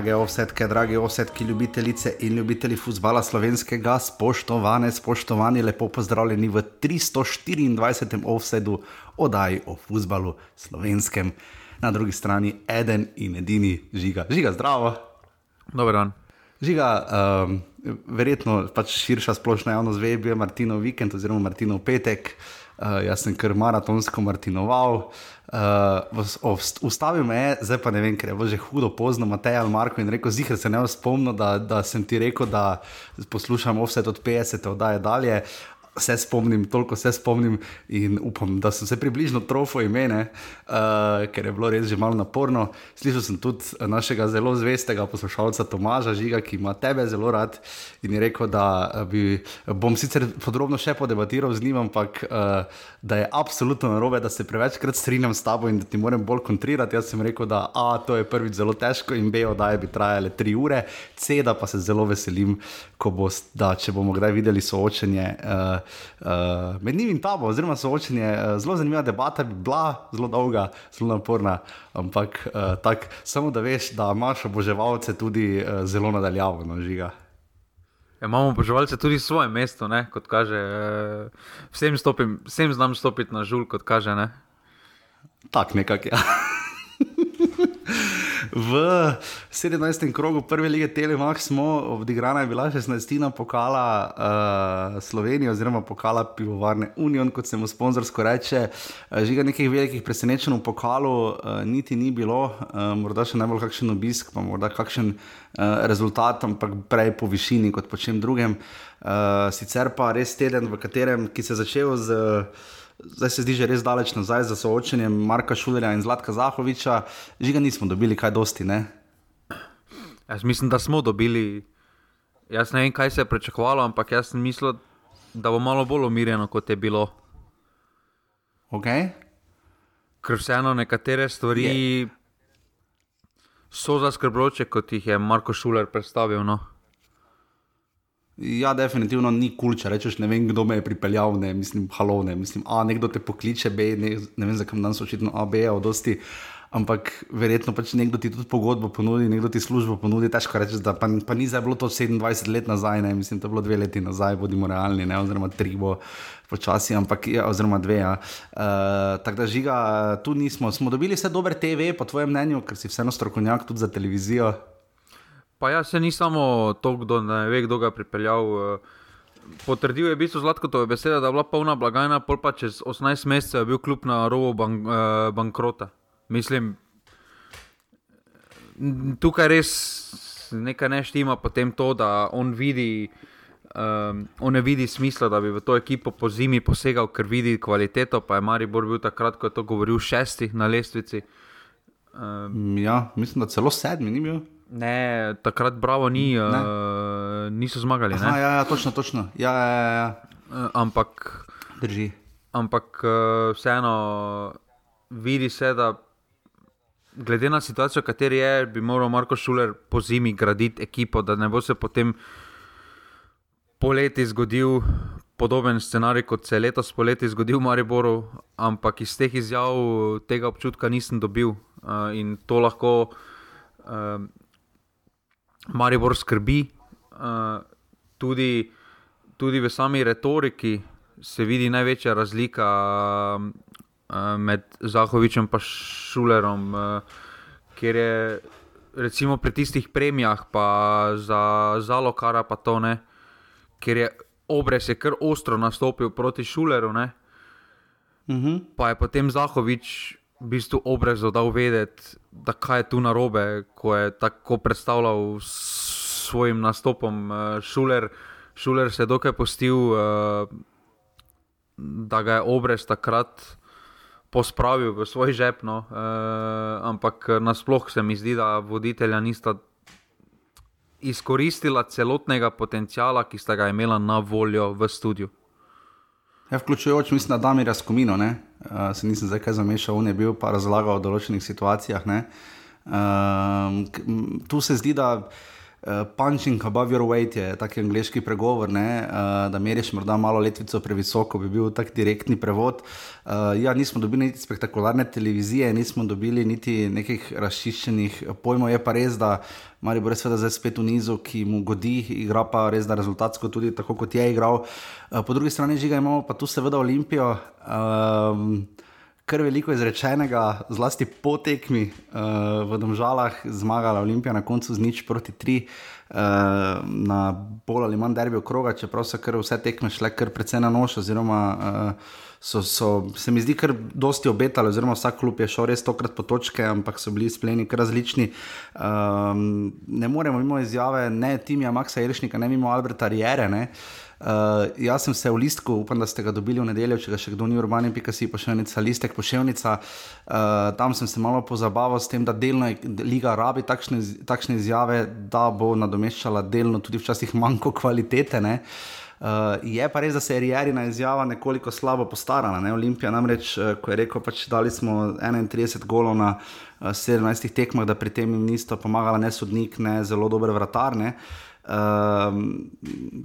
Drage offsetke, drage offsetke, ljubitelice in ljubitelji futbola slovenskega, spoštovane, spoštovani, lepo pozdravljeni v 324. offsetu oddaji o futbalu slovenskem. Na drugi strani eden in edini žiga. Žiga, zdravo. Dober dan. Žiga, um, verjetno pač širša splošna javnost ve, bil je Martinov vikend oziroma Martinov petek. Uh, jaz sem kar maratonsko martinoval. Uh, ustavil me je, zdaj pa ne vem, ker je bilo že hudo pozno, Matej ali Marko in rekel: Zihar se ne spomnim, da, da sem ti rekel, da poslušam vse od 50 oddaje dalje se spomnim, toliko se spomnim in upam, da sem se približno trofo imene, uh, ker je bilo res že malo naporno. Slišal sem tudi našega zelo zvestega poslušalca Tomaža Žiga, ki ima tebe zelo rad in je rekel, da bi, bom sicer podrobno še podebatiral z njim, ampak uh, da je absolutno narobe, da se prevečkrat strinjam s tabo in da ti moram bolj kontrirati. Jaz sem rekel, da A, to je prvič zelo težko in B, da bi trajale tri ure, C, da pa se zelo veselim, ko bo, da če bomo kdaj videli soočenje. Uh, uh, med njim in tabo, oziroma soočenje, uh, zelo zanimiva debata, bi bila zelo dolga, zelo naporna, ampak uh, tak, samo da veš, da imaš oboževalce tudi uh, zelo nadaljavo, no, žiga. Ja, imamo oboževalce tudi svoje mesto, ne? kot kaže. Vsem, stopim, vsem znam stopiti na žul, kot kaže. Ne? Tak nekako. Ja. v 17. krogu prve lige Telemax smo odigrana, je bila 16. pokala uh, Slovenije, oziroma pokala pivovarne Union, kot se mu sponzorsko reče. Uh, žiga nekih velikih presenečenj v pokalu, uh, niti ni bilo, uh, morda še najbolj kakšen obisk, pa morda kakšen uh, rezultat, ampak prej po višini kot po čem drugem. Uh, sicer pa res teden, v katerem se je začel z. Uh, zdaj se zdi že res daleč nazaj za soočenje Marka Šulerja in Zlatka Zahoviča, že ga nismo dobili kaj dosti. Ne? Jaz mislim, da smo dobili. Jaz ne vem, kaj se je pričakovalo, ampak jaz sem mislil, da bo malo bolj umirjeno, kot je bilo. Okay. Ker vseeno nekatere stvari je. so zaskrbljujoče, kot jih je Marko Šuler predstavil. No. Ja, definitivno ni kul, če rečeš, ne vem, kdo me je pripeljal, ne mislim, halo, ne mislim, a nekdo te pokliče, B, ne, ne vem, zakaj danes očitno A, B, od dosti. Ampak verjetno pač nekdo ti tudi pogodbo ponudi, nekdo ti službo ponudi. Težko reči, da pa, pa ni zdaj bilo to 27 let nazaj, ne mislim, to je bilo dve leti nazaj, bodimo realni, ne, oziroma tri bo počasi, ampak ja, oziroma dve. Ja. Uh, Tako da žiga, tu nismo. Smo dobili vse dobre TV, po tvojem mnenju, ker si vseeno strokovnjak tudi za televizijo. Pa ja, se ni samo to, kdo ne ve, kdo ga je pripeljal. Eh, potrdil je bistvo zlatko, to je beseda, da je bila polna blagajna, pol pa čez 18 mesecev je bil kljub na robu bank, eh, bankrota. Mislim, tukaj res nekaj ne štima, potem to, da on vidi. Um, on ne vidi smisla, da bi v to ekipo po zimi posegal, ker vidi kvaliteto. Pa je Maribor bil takrat, ko je to govoril, šesti na lestvici. Um, ja, mislim, da celo sedmi ni bil. Ne, takrat Bravo ni, uh, niso zmagali. Aha, ja, ja, točno, točno. Ja, ja, ja, ja. Uh, ampak, Drži. Ampak uh, vseeno vidi se, da glede na situacijo, v kateri je, bi moral Marko Šuler po zimi graditi ekipo, da ne bo se potem poleti zgodil podoben scenarij, kot se je letos poleti zgodil v Mariboru, ampak iz teh izjav tega občutka nisem dobil uh, in to lahko. Uh, Maribor skrbi, uh, tudi, tudi v sami retoriki se vidi največja razlika uh, med Zahovičem in Šulerom, uh, ker je recimo pri tistih premijah, pa za zalo kara pa to ne, ker je obres je kar ostro nastopil proti Šuleru, uh mhm. -huh. pa je potem Zahovič v bistvu obraz dal vedeti, da kaj je tu narobe, ko je tako predstavljal s svojim nastopom. Eh, Šuler, Šuler se je dokaj postil, eh, da ga je obraz takrat. Pospravil v svoj žep, no, e, ampak nasplošno se mi zdi, da voditelja nista izkoristila celotnega potencijala, ki sta ga imela na voljo v studiu. Ja, vključujoč, mislim, da Damir Skomino, uh, se nisem zdaj kaj zamešal, on je bil pa razlagal o določenih situacijah. Uh, tu se zdi, da Uh, punching above your weight je taki angliški pregovor, ne, uh, da meriš morda malo letvico previsoko, bi bil tak direktni prevod. Uh, ja, nismo dobili niti spektakularne televizije, nismo dobili niti nekih razčiščenih pojmov. Je pa res, da Mari bo res zdaj spet v nizu, ki mu godi, igra pa res da rezultatsko, tudi tako kot je igral. Uh, po drugi strani žiga imamo pa tu seveda Olimpijo. Um, kar veliko izrečenega, zlasti po tekmi uh, v Domžalah, zmagala Olimpija na koncu z nič proti tri. Uh, na bolj ali manj derbi okroga, čeprav so vse tekme šle kar precej na nož, oziroma uh, so, so, se mi zdi, kar dosti obetali, oziroma vsak klub je šel res tokrat po točke, ampak so bili spleni kar različni. Um, ne moremo mimo izjave, ne Timija Maxa Iršnika, ne mimo Alberta Riere. Uh, Uh, jaz sem se v listku, upam, da ste ga dobili v nedeljo, če ga še kdo ni urbanin, pika si pošiljnica, listek pošiljnica. Uh, tam sem se malo pozabaval s tem, da delno liga rabi takšne, takšne izjave, da bo nadomeščala delno tudi včasih manjko kvalitete. Uh, je pa res, da se je Rijena izjava nekoliko slabo postarala. Ne? Olimpija namreč, uh, ko je rekel, pač dali smo 31 golov na uh, 17 tekmah, da pri tem jim nista pomagala ne sodnik, ne zelo dober vratar. Ne? Uh, Um,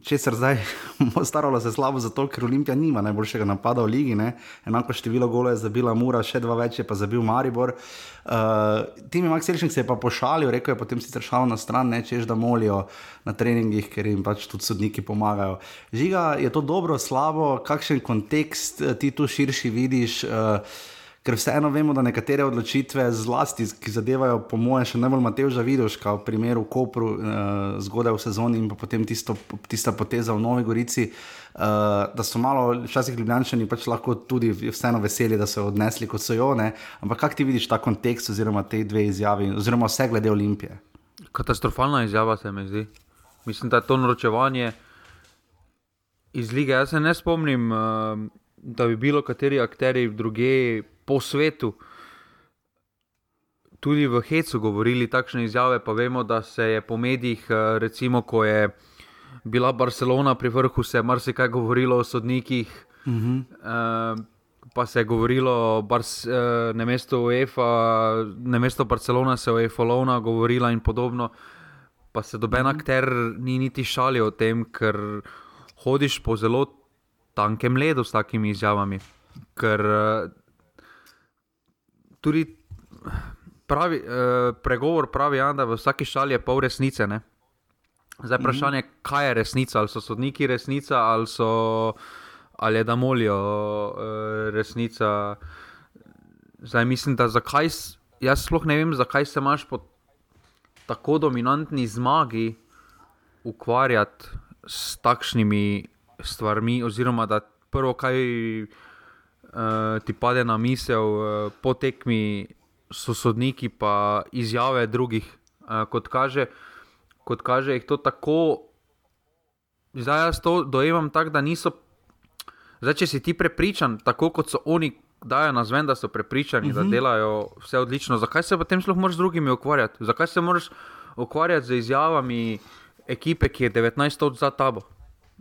če se zdaj staralo se slabo, zato ker Olimpija nima najboljšega napada v ligi, ne? enako število golo je zabila Mura, še dva več je pa zabil Maribor. Uh, Tim Max Elšnik se je pa pošalil, rekel je potem sicer šal na stran, ne češ da molijo na treningih, ker jim pač tudi sodniki pomagajo. Žiga, je to dobro, slabo, kakšen kontekst eh, ti tu širši vidiš? Uh, ker vseeno vemo, da nekatere odločitve, zlasti, ki zadevajo, po mojem, še najbolj Mateoža Vidoška, v primeru Kopru, uh, zgodaj v sezoni in potem tisto, tista poteza v Novi Gorici, uh, da so malo, včasih ljubljančani pač lahko tudi vseeno veseli, da so jo odnesli kot so jo. Ne? Ampak kak ti vidiš ta kontekst oziroma te dve izjavi, oziroma vse glede Olimpije? Katastrofalna izjava se mi zdi. Mislim, da je to naročevanje iz lige. Jaz se ne spomnim, uh, da bi bilo kateri akteri druge po svetu, tudi v Hecu, govorili takšne izjave. Pa vemo, da se je po medijih, eh, recimo, ko je bila Barcelona pri vrhu, se je marsikaj govorilo o sodnikih. Uh -huh. uh, Pa se je govorilo, da je na mestu UEFA, na mestu Barcelona se je UEFA govorila in podobno. Pa se doben akter ni niti šalil o tem, ker hodiš po zelo tankem ledu s takimi izjavami. Ker eh, tudi pravi, eh, pregovor pravi, ja, da v vsaki šali je pol resnice. Ne? Zdaj, mhm. vprašanje je, kaj je resnica, ali so sodniki resnica, ali, so, ali je da molijo eh, resnica. Zdaj, mislim, da zakaj, jaz sploh ne vem, zakaj se imaš po tako dominantni zmagi ukvarjati s takšnimi stvarmi, oziroma da prvo, kaj uh, ti pade na misel, uh, po tekmi so sodniki, pa izjave drugih. Uh, kot, kaže, kot kaže, jih to tako. Zdaj jaz to dojemam tako, da niso. Zdaj, če si ti prepričan, tako kot so oni, dajo na zven, da so prepričani, uh -huh. da mhm. delajo vse odlično, zakaj se potem sploh moraš z drugimi ukvarjati? Zakaj se moraš ukvarjati z izjavami ekipe, ki je 19 let za tabo?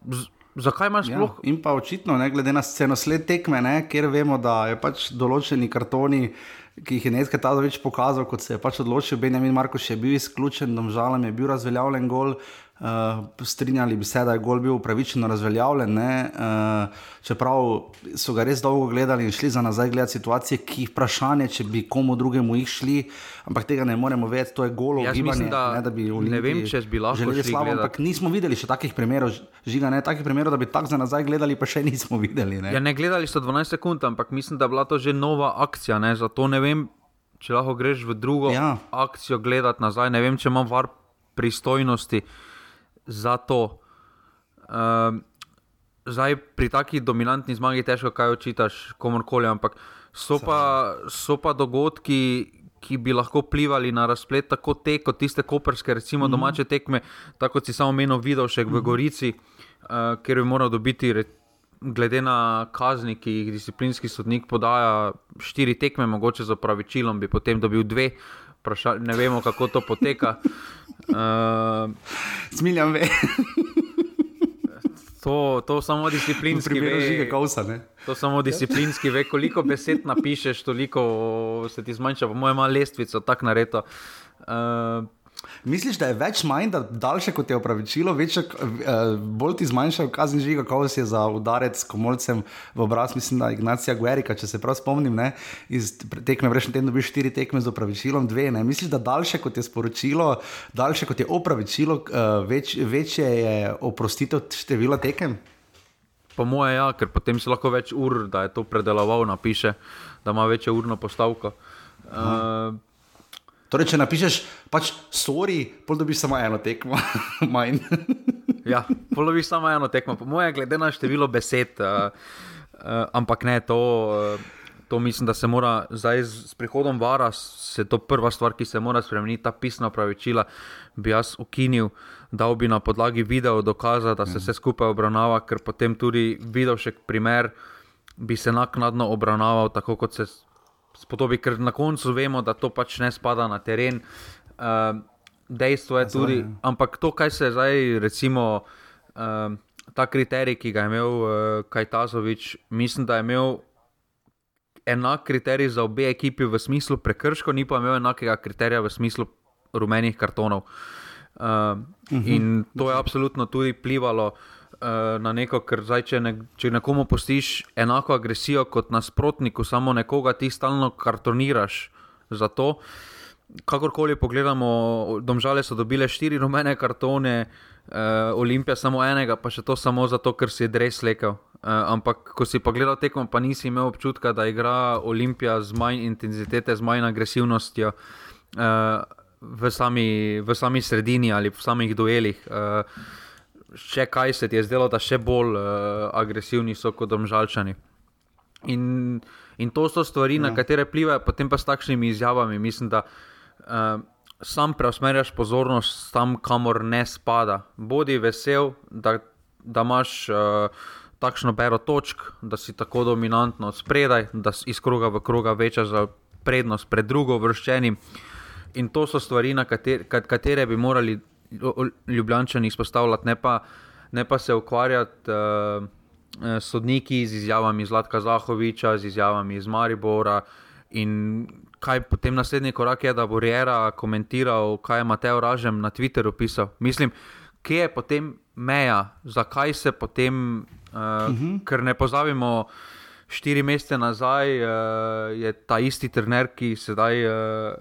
Z Zakaj imaš ja, sploh? Ja, in pa očitno, ne, glede na sceno sled tekme, ne, kjer vemo, da je pač določeni kartoni, ki jih je nekaj ta več pokazal, kot se je pač odločil, Benjamin Marko še bil izključen, domžalem je bil razveljavljen gol. Uh, strinjali bi se, da je gol bil upravičeno razveljavljen, uh, čeprav so ga res dolgo gledali in šli za nazaj gledati situacije, ki jih vprašanje, če bi komu drugemu jih šli, ampak tega ne moremo vedeti, to je golo gibanje. Mislim, da, ne, da bi ne vem, če bi lahko želeli slavo, ampak nismo videli še takih primerov, žiga ne takih primerov, da bi tako za nazaj gledali, pa še nismo videli. Ne, ja, ne gledali so 12 sekund, ampak mislim, da je bila to že nova akcija, ne? zato ne vem, če lahko greš v drugo ja. akcijo gledati nazaj, ne vem, če imam var pristojnosti za to. Um, zdaj, pri taki dominantni zmagi je težko kaj očitaš komorkoli, ampak so pa, so pa dogodki, ki bi lahko vplivali na razplet, tako te kot tiste koperske, recimo mm -hmm. domače tekme, tako kot si samo menil, videl še v mm -hmm. Gorici, uh, kjer bi moral dobiti. Glede na kazni, ki jih disciplinski sodnik podaja, štiri tekme, mogoče za pravičilom, bi potem dobil dve, Praša, ne vemo, kako to poteka. Uh, Smiljam ve. To, to samo disciplinski ve. Kausa, to samo disciplinski ve, koliko besed napišeš, toliko se ti zmanjša, po mojem, lestvico, tako naredo. Uh, Misliš, da je več manj, da daljše kot je opravičilo, večje, uh, bolj ti zmanjšajo kazni žiga, kot si je za udarec komolcem v obraz, mislim, da Ignacija Guerika, če se prav spomnim, ne, iz tekme prejšnji teden dobiš štiri tekme z opravičilom, dve. Ne. Misliš, da daljše kot je sporočilo, daljše kot je opravičilo, uh, več, večje je oprostitev števila tekem? Po moje, ja, ker potem si lahko več ur, da je to predeloval, napiše, da ima večjo urno postavko. Uh, Torej, če napišeš, pač, sorry, pol dobiš samo eno tekmo, ja, pol dobiš samo eno tekmo, po mojem, glede na število besed. Uh, uh, ampak ne, to, uh, to mislim, da se mora zdaj s prihodom vara, se to prva stvar, ki se mora spremeniti, ta pisna pravičila, bi jaz ukinil. Dal bi na podlagi video dokazati, da se vse skupaj obravnava, ker potem tudi video še primer bi se naknadno obravnaval, tako kot se spodobi, ker na koncu vemo, da to pač ne spada na teren. Uh, dejstvo je tudi, Zdaj, ampak to, kaj se zdaj, recimo, uh, ta kriterij, ki ga je imel uh, Kajtazovič, mislim, da je imel enak kriterij za obe ekipi v smislu prekrško, ni pa imel enakega kriterija v smislu rumenih kartonov. Uh, uh -huh. In to je absolutno tudi vplivalo. Eh, na neko, ker zdaj, če, ne, če nekomu postiš enako agresijo kot nasprotniku, samo nekoga ti stalno kartoniraš za to. Kakorkoli pogledamo, domžale so dobile štiri rumene kartone, uh, Olimpija samo enega, pa še to samo zato, ker si je res lekel. Uh, ampak, ko si pogledal tekmo, pa nisi imel občutka, da igra Olimpija z manj intenzitete, z manj agresivnostjo uh, v, sami, v sami sredini ali v samih duelih. Uh, še kaj se ti je zdelo, da še bolj uh, agresivni so kot domžalčani. In, in to so stvari, ja. na katere plivajo, potem pa s takšnimi izjavami. Mislim, da uh, sam preusmerjaš pozornost tam, kamor ne spada. Bodi vesel, da, da imaš uh, takšno bero točk, da si tako dominantno spredaj, da si iz kroga v kroga veča za prednost pred drugo vrščenim. In to so stvari, na katere, katere bi morali Ljubljani izpostavljati, ne pa, ne pa se ukvarjati uh, sodniki z izjavami Zlatka Zahoviča, z izjavami iz Maribora. In kaj potem naslednji korak je, da bo Rjera komentiral, kaj je Mateo Ražem na Twitterju pisal. Mislim, kje je potem meja, zakaj se potem, uh, uh -huh. ker ne pozabimo. Štiri mesece nazaj uh, je ta isti trener, ki sedaj uh,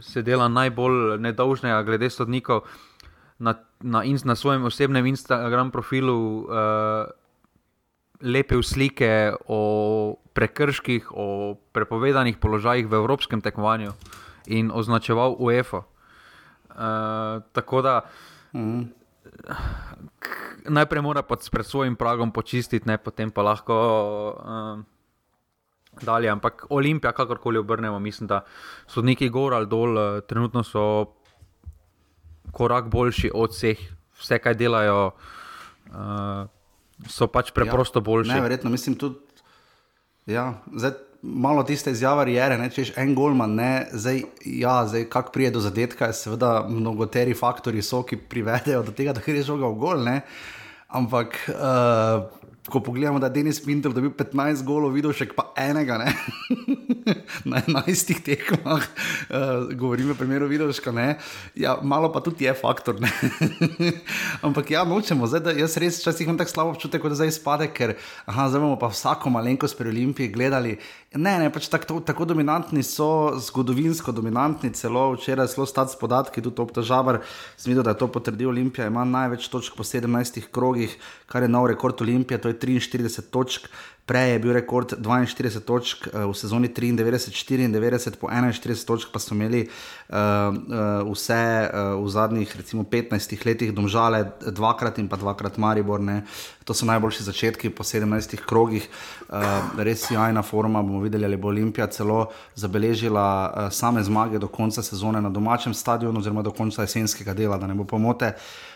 se dela najbolj nedolžnega, glede sodnikov, na, na, na svojem osebnem Instagram profilu uh, lepil slike o prekrških, o prepovedanih položajih v evropskem tekmovanju in označeval UEFA. Uh, tako da. Mm. Najprej mora pod, pred svojim pragom počistiti, ne, potem pa lahko uh, dalje. Ampak Olimpija, kakorkoli obrnemo, mislim, da so neki gor ali dol, uh, trenutno so korak boljši od vseh, vse, kaj delajo, uh, so pač preprosto ja, boljši. Ne, verjetno, mislim tudi. Ja, zdaj, malo tiste izjave je, da če je en golman, ne, zdaj, ja, zdaj, kako prije do zadetka, seveda, mnogoteri faktori so, ki privedejo do tega, da gre žoga v gol. Ne. Ampak uh, ko pogledamo, da je Denis Pinter dobil 15 golov, videl še pa enega, ne? na 11 tekmah, uh, govorim o primeru Vidoška, ne, ja, malo pa tudi je faktor. Ampak ja, nočemo, zdaj, da jaz res včasih imam tako slabo občutek, da zdaj spade, ker, aha, zdaj bomo pa vsako malenkost pri Olimpiji gledali. Ne, ne, pač tako, tako dominantni so, zgodovinsko dominantni, celo včeraj zelo stats podatki, tudi obtožavar, sem videl, da je to potrdil Olimpija, ima največ točk po 17 krogih, kar je nov rekord Olimpije, to je 43 točk, prej je bil rekord 42 točk uh, v sezoni 93-94, po 41 točk pa so imeli uh, uh, vse uh, v zadnjih recimo, 15 letih, domžale dvakrat in pa dvakrat Maribor. Ne. To so najboljši začetki po 17 krogih, uh, res jajna forma. bomo videli, ali bo Olimpija celo zabeležila uh, same zmage do konca sezone na domačem stadionu, oziroma do konca jesenskega dela, da ne bo pomote. Uh,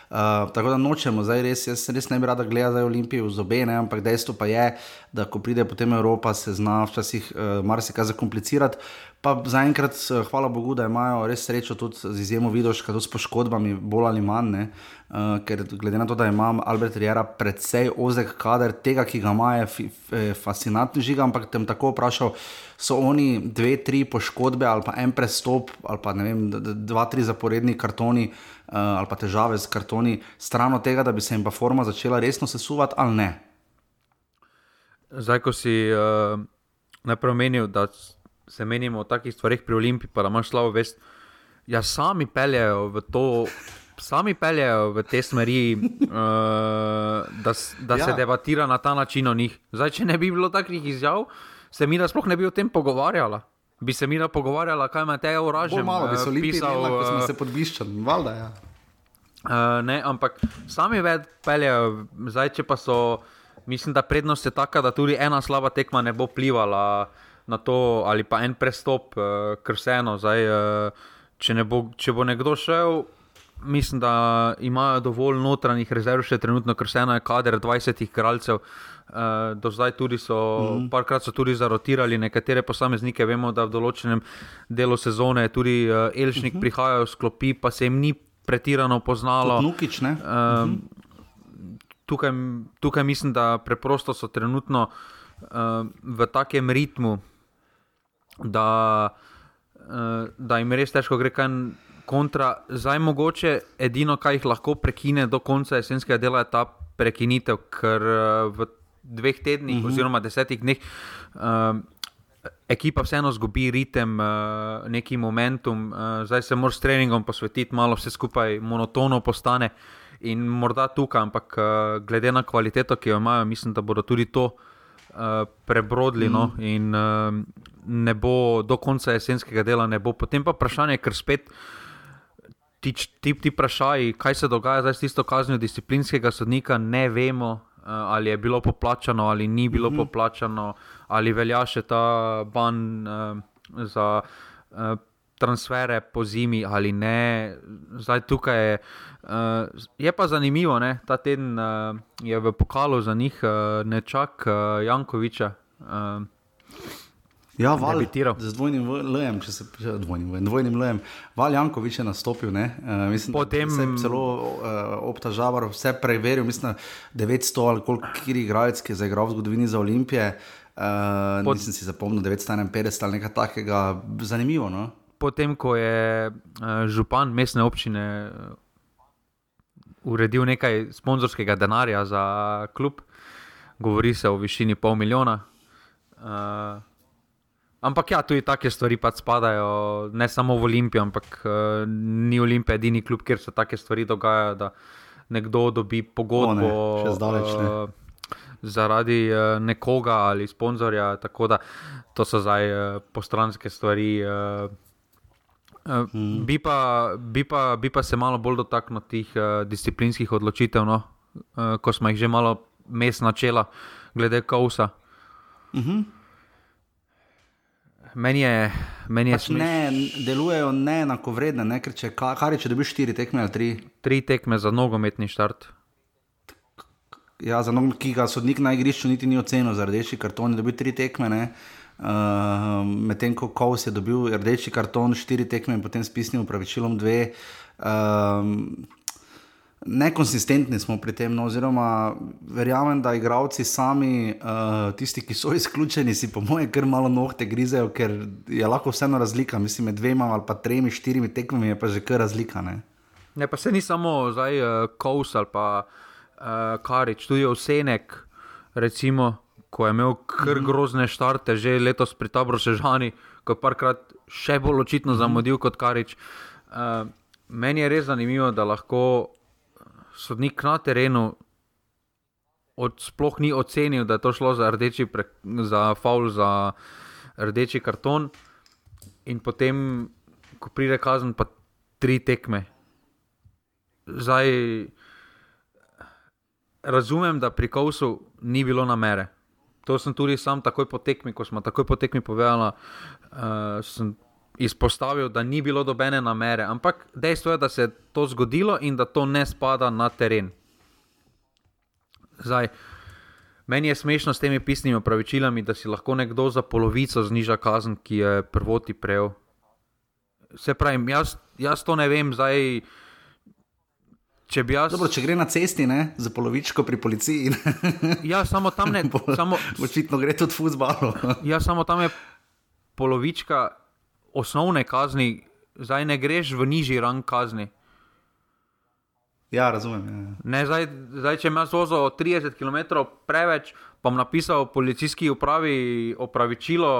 tako da nočemo, zdaj res, jaz res ne bi rada gledala Olimpijo v zobe, ne, ampak dejstvo pa je, da ko pride potem Evropa, se zna včasih uh, marsikaj zakomplicirati. Pa zaenkrat, hvala Bogu, da imajo res srečo tudi z izjemo vidoška, tudi s poškodbami, bolj ali manj. Ne? Uh, ker glede na to, da ima Albert Riera predvsej ozek kader, tega, ki ga ima, je fascinantno žiga, ampak tem tako vprašal, so oni dve, tri poškodbe ali pa en prestop ali pa ne vem, dva, tri zaporedni kartoni uh, ali pa težave z kartoni, stran od tega, da bi se jim pa forma začela resno sesuvati ali ne. Zdaj, ko si uh, najprej omenil, da se menimo o takih stvarih pri Olimpii, pa da imaš slabo vest. Ja, sami peljejo v to, sami peljejo v te smeri, uh, da, da ja. se debatira na ta način o njih. Zdaj, če ne bi bilo takih izjav, se mi da sploh ne bi o tem pogovarjala. Bi se mi da pogovarjala, kaj ima te uraže. Malo bi se pisal, da smo se podbiščali, valjda. Ja. Uh, ne, ampak sami ved peljejo, zdaj, če pa so, mislim, da prednost je taka, da tudi ena slaba tekma ne bo plivala na to, ali pa en prestop, uh, ker vseeno, zdaj, uh, če, ne bo, če bo nekdo šel, mislim, da imajo dovolj notranjih rezerv, še trenutno, ker vseeno je kader 20 kralcev. Uh, do zdaj tudi so, mm. parkrat so tudi zarotirali nekatere posameznike. Vemo, da v določenem delu sezone tudi uh, Elžnik mm -hmm. prihajajo v sklopi, pa se jim ni pretirano poznalo. Nukič, uh, mm -hmm. tukaj, tukaj mislim, da preprosto so trenutno uh, v takem ritmu, da, uh, da jim res težko gre kaj kontra. Zdaj mogoče edino, kar jih lahko prekine do konca jesenskega dela, je ta prekinitev, ker uh, v dveh tednih, uh mhm. -huh. oziroma desetih dneh, uh, ekipa vseeno zgubi ritem, uh, neki momentum, uh, zdaj se moraš s treningom posvetiti, malo vse skupaj monotono postane. In morda tukaj, ampak uh, glede na kvaliteto, ki jo imajo, mislim, da bodo tudi to uh, prebrodili. No, mm. No, in uh, ne bo do konca jesenskega dela, ne bo. Potem pa vprašanje, ker spet ti, ti, ti vprašaj, kaj se dogaja zdaj s tisto kaznijo disciplinskega sodnika, ne vemo, uh, ali je bilo poplačano ali ni bilo mm -hmm. poplačano, ali velja še ta ban uh, za uh, transfere po zimi ali ne. Zdaj tukaj je. Uh, je pa zanimivo, da ta teden uh, je v pokalu za njih uh, nečak uh, Jankoviča. Uh, Ja, val, z dvojnim lejem, če se pridružim, dvojnim, dvojnim lejem. Val Jankovič je nastopil, ne? Uh, mislim, Potem se je celo uh, obtažaval, vse preveril, mislim, 900 ali koliko kiri igralec, ki je zaigral v zgodovini za olimpije. Uh, Pod... Nisem si zapomnil 951 ali nekaj takega, zanimivo. No? Potem, ko je uh, župan mestne občine uh, uredil nekaj sponzorskega denarja za klub, govori se o višini pol milijona. Uh, Ampak ja, tudi take stvari pač spadajo, ne samo v Olimpijo, ampak uh, ni Olimpija edini klub, kjer se take stvari dogajajo, da nekdo dobi pogodbo o, ne, zdaleč, ne. uh, zaradi uh, nekoga ali sponzorja. Tako da to so zdaj uh, postranske stvari. Uh, uh, hmm. bi, pa, bi, pa, bi pa se malo bolj dotaknil teh uh, disciplinskih odločitev, no? uh, ko smo jih že malo mes načela, glede kausa. Uh mhm. -huh meni je. Meni je pač ne, delujejo neenako vredne, ne? ker če, kar je, če dobiš štiri tekme ali tri. Tri tekme za nogometni štart. Ja, za nogomet, ki ga sodnik na igrišču niti ni ocenil za rdeči karton, je dobil tri tekme. Uh, Medtem ko Kovs je dobil rdeči karton, štiri tekme in potem s pisnim upravičilom dve. Uh, nekonsistentni smo pri tem, no, oziroma verjamem, da igravci sami, uh, tisti, ki so izključeni, si po mojem, kar malo nohte grizejo, ker je lahko vseeno razlika. Mislim, med dvema ali pa tremi, štirimi tekmami je pa že kar razlika. Ne, ne pa se ni samo zdaj uh, Kous ali pa uh, Karič, tudi Osenek, recimo. Ko je imel kar mhm. grozne štarte, že letos pri Tabru Sežani, ko je parkrat še bolj očitno zamudil kot Karič. Uh, meni je res zanimivo, da lahko sodnik na terenu od, sploh ni ocenil, da je to šlo za rdeči, pre, za faul, za rdeči karton. In potem, ko pride kazen, pa tri tekme. Zdaj, razumem, da pri Kovsu ni bilo namere. To sem tudi sam, takoj po tekmi, ko smo takoj po tekmi povedali, uh, sem izpostavil, da ni bilo dobene namere, ampak dejstvo je, da se je to zgodilo in da to ne spada na teren. Zdaj, Meni je smešno s temi pisnimi opravičilami, da si lahko nekdo za polovico zniža kazen, ki je prvoti prejel. Se pravi, jaz, jaz to ne vem, zdaj. Če, jaz... Dobro, če gre na cesti, ne, za polovičko pri policiji. ja, samo tam ne. Samo... Očitno gre tudi v futbalu. ja, samo tam je polovička osnovne kazni, zdaj ne greš v nižji rang kazni. Ja, razumem. Ja. Ne, zdaj, zdaj, če imaš vozo 30 km preveč, pa bom napisal policijski upravi opravičilo,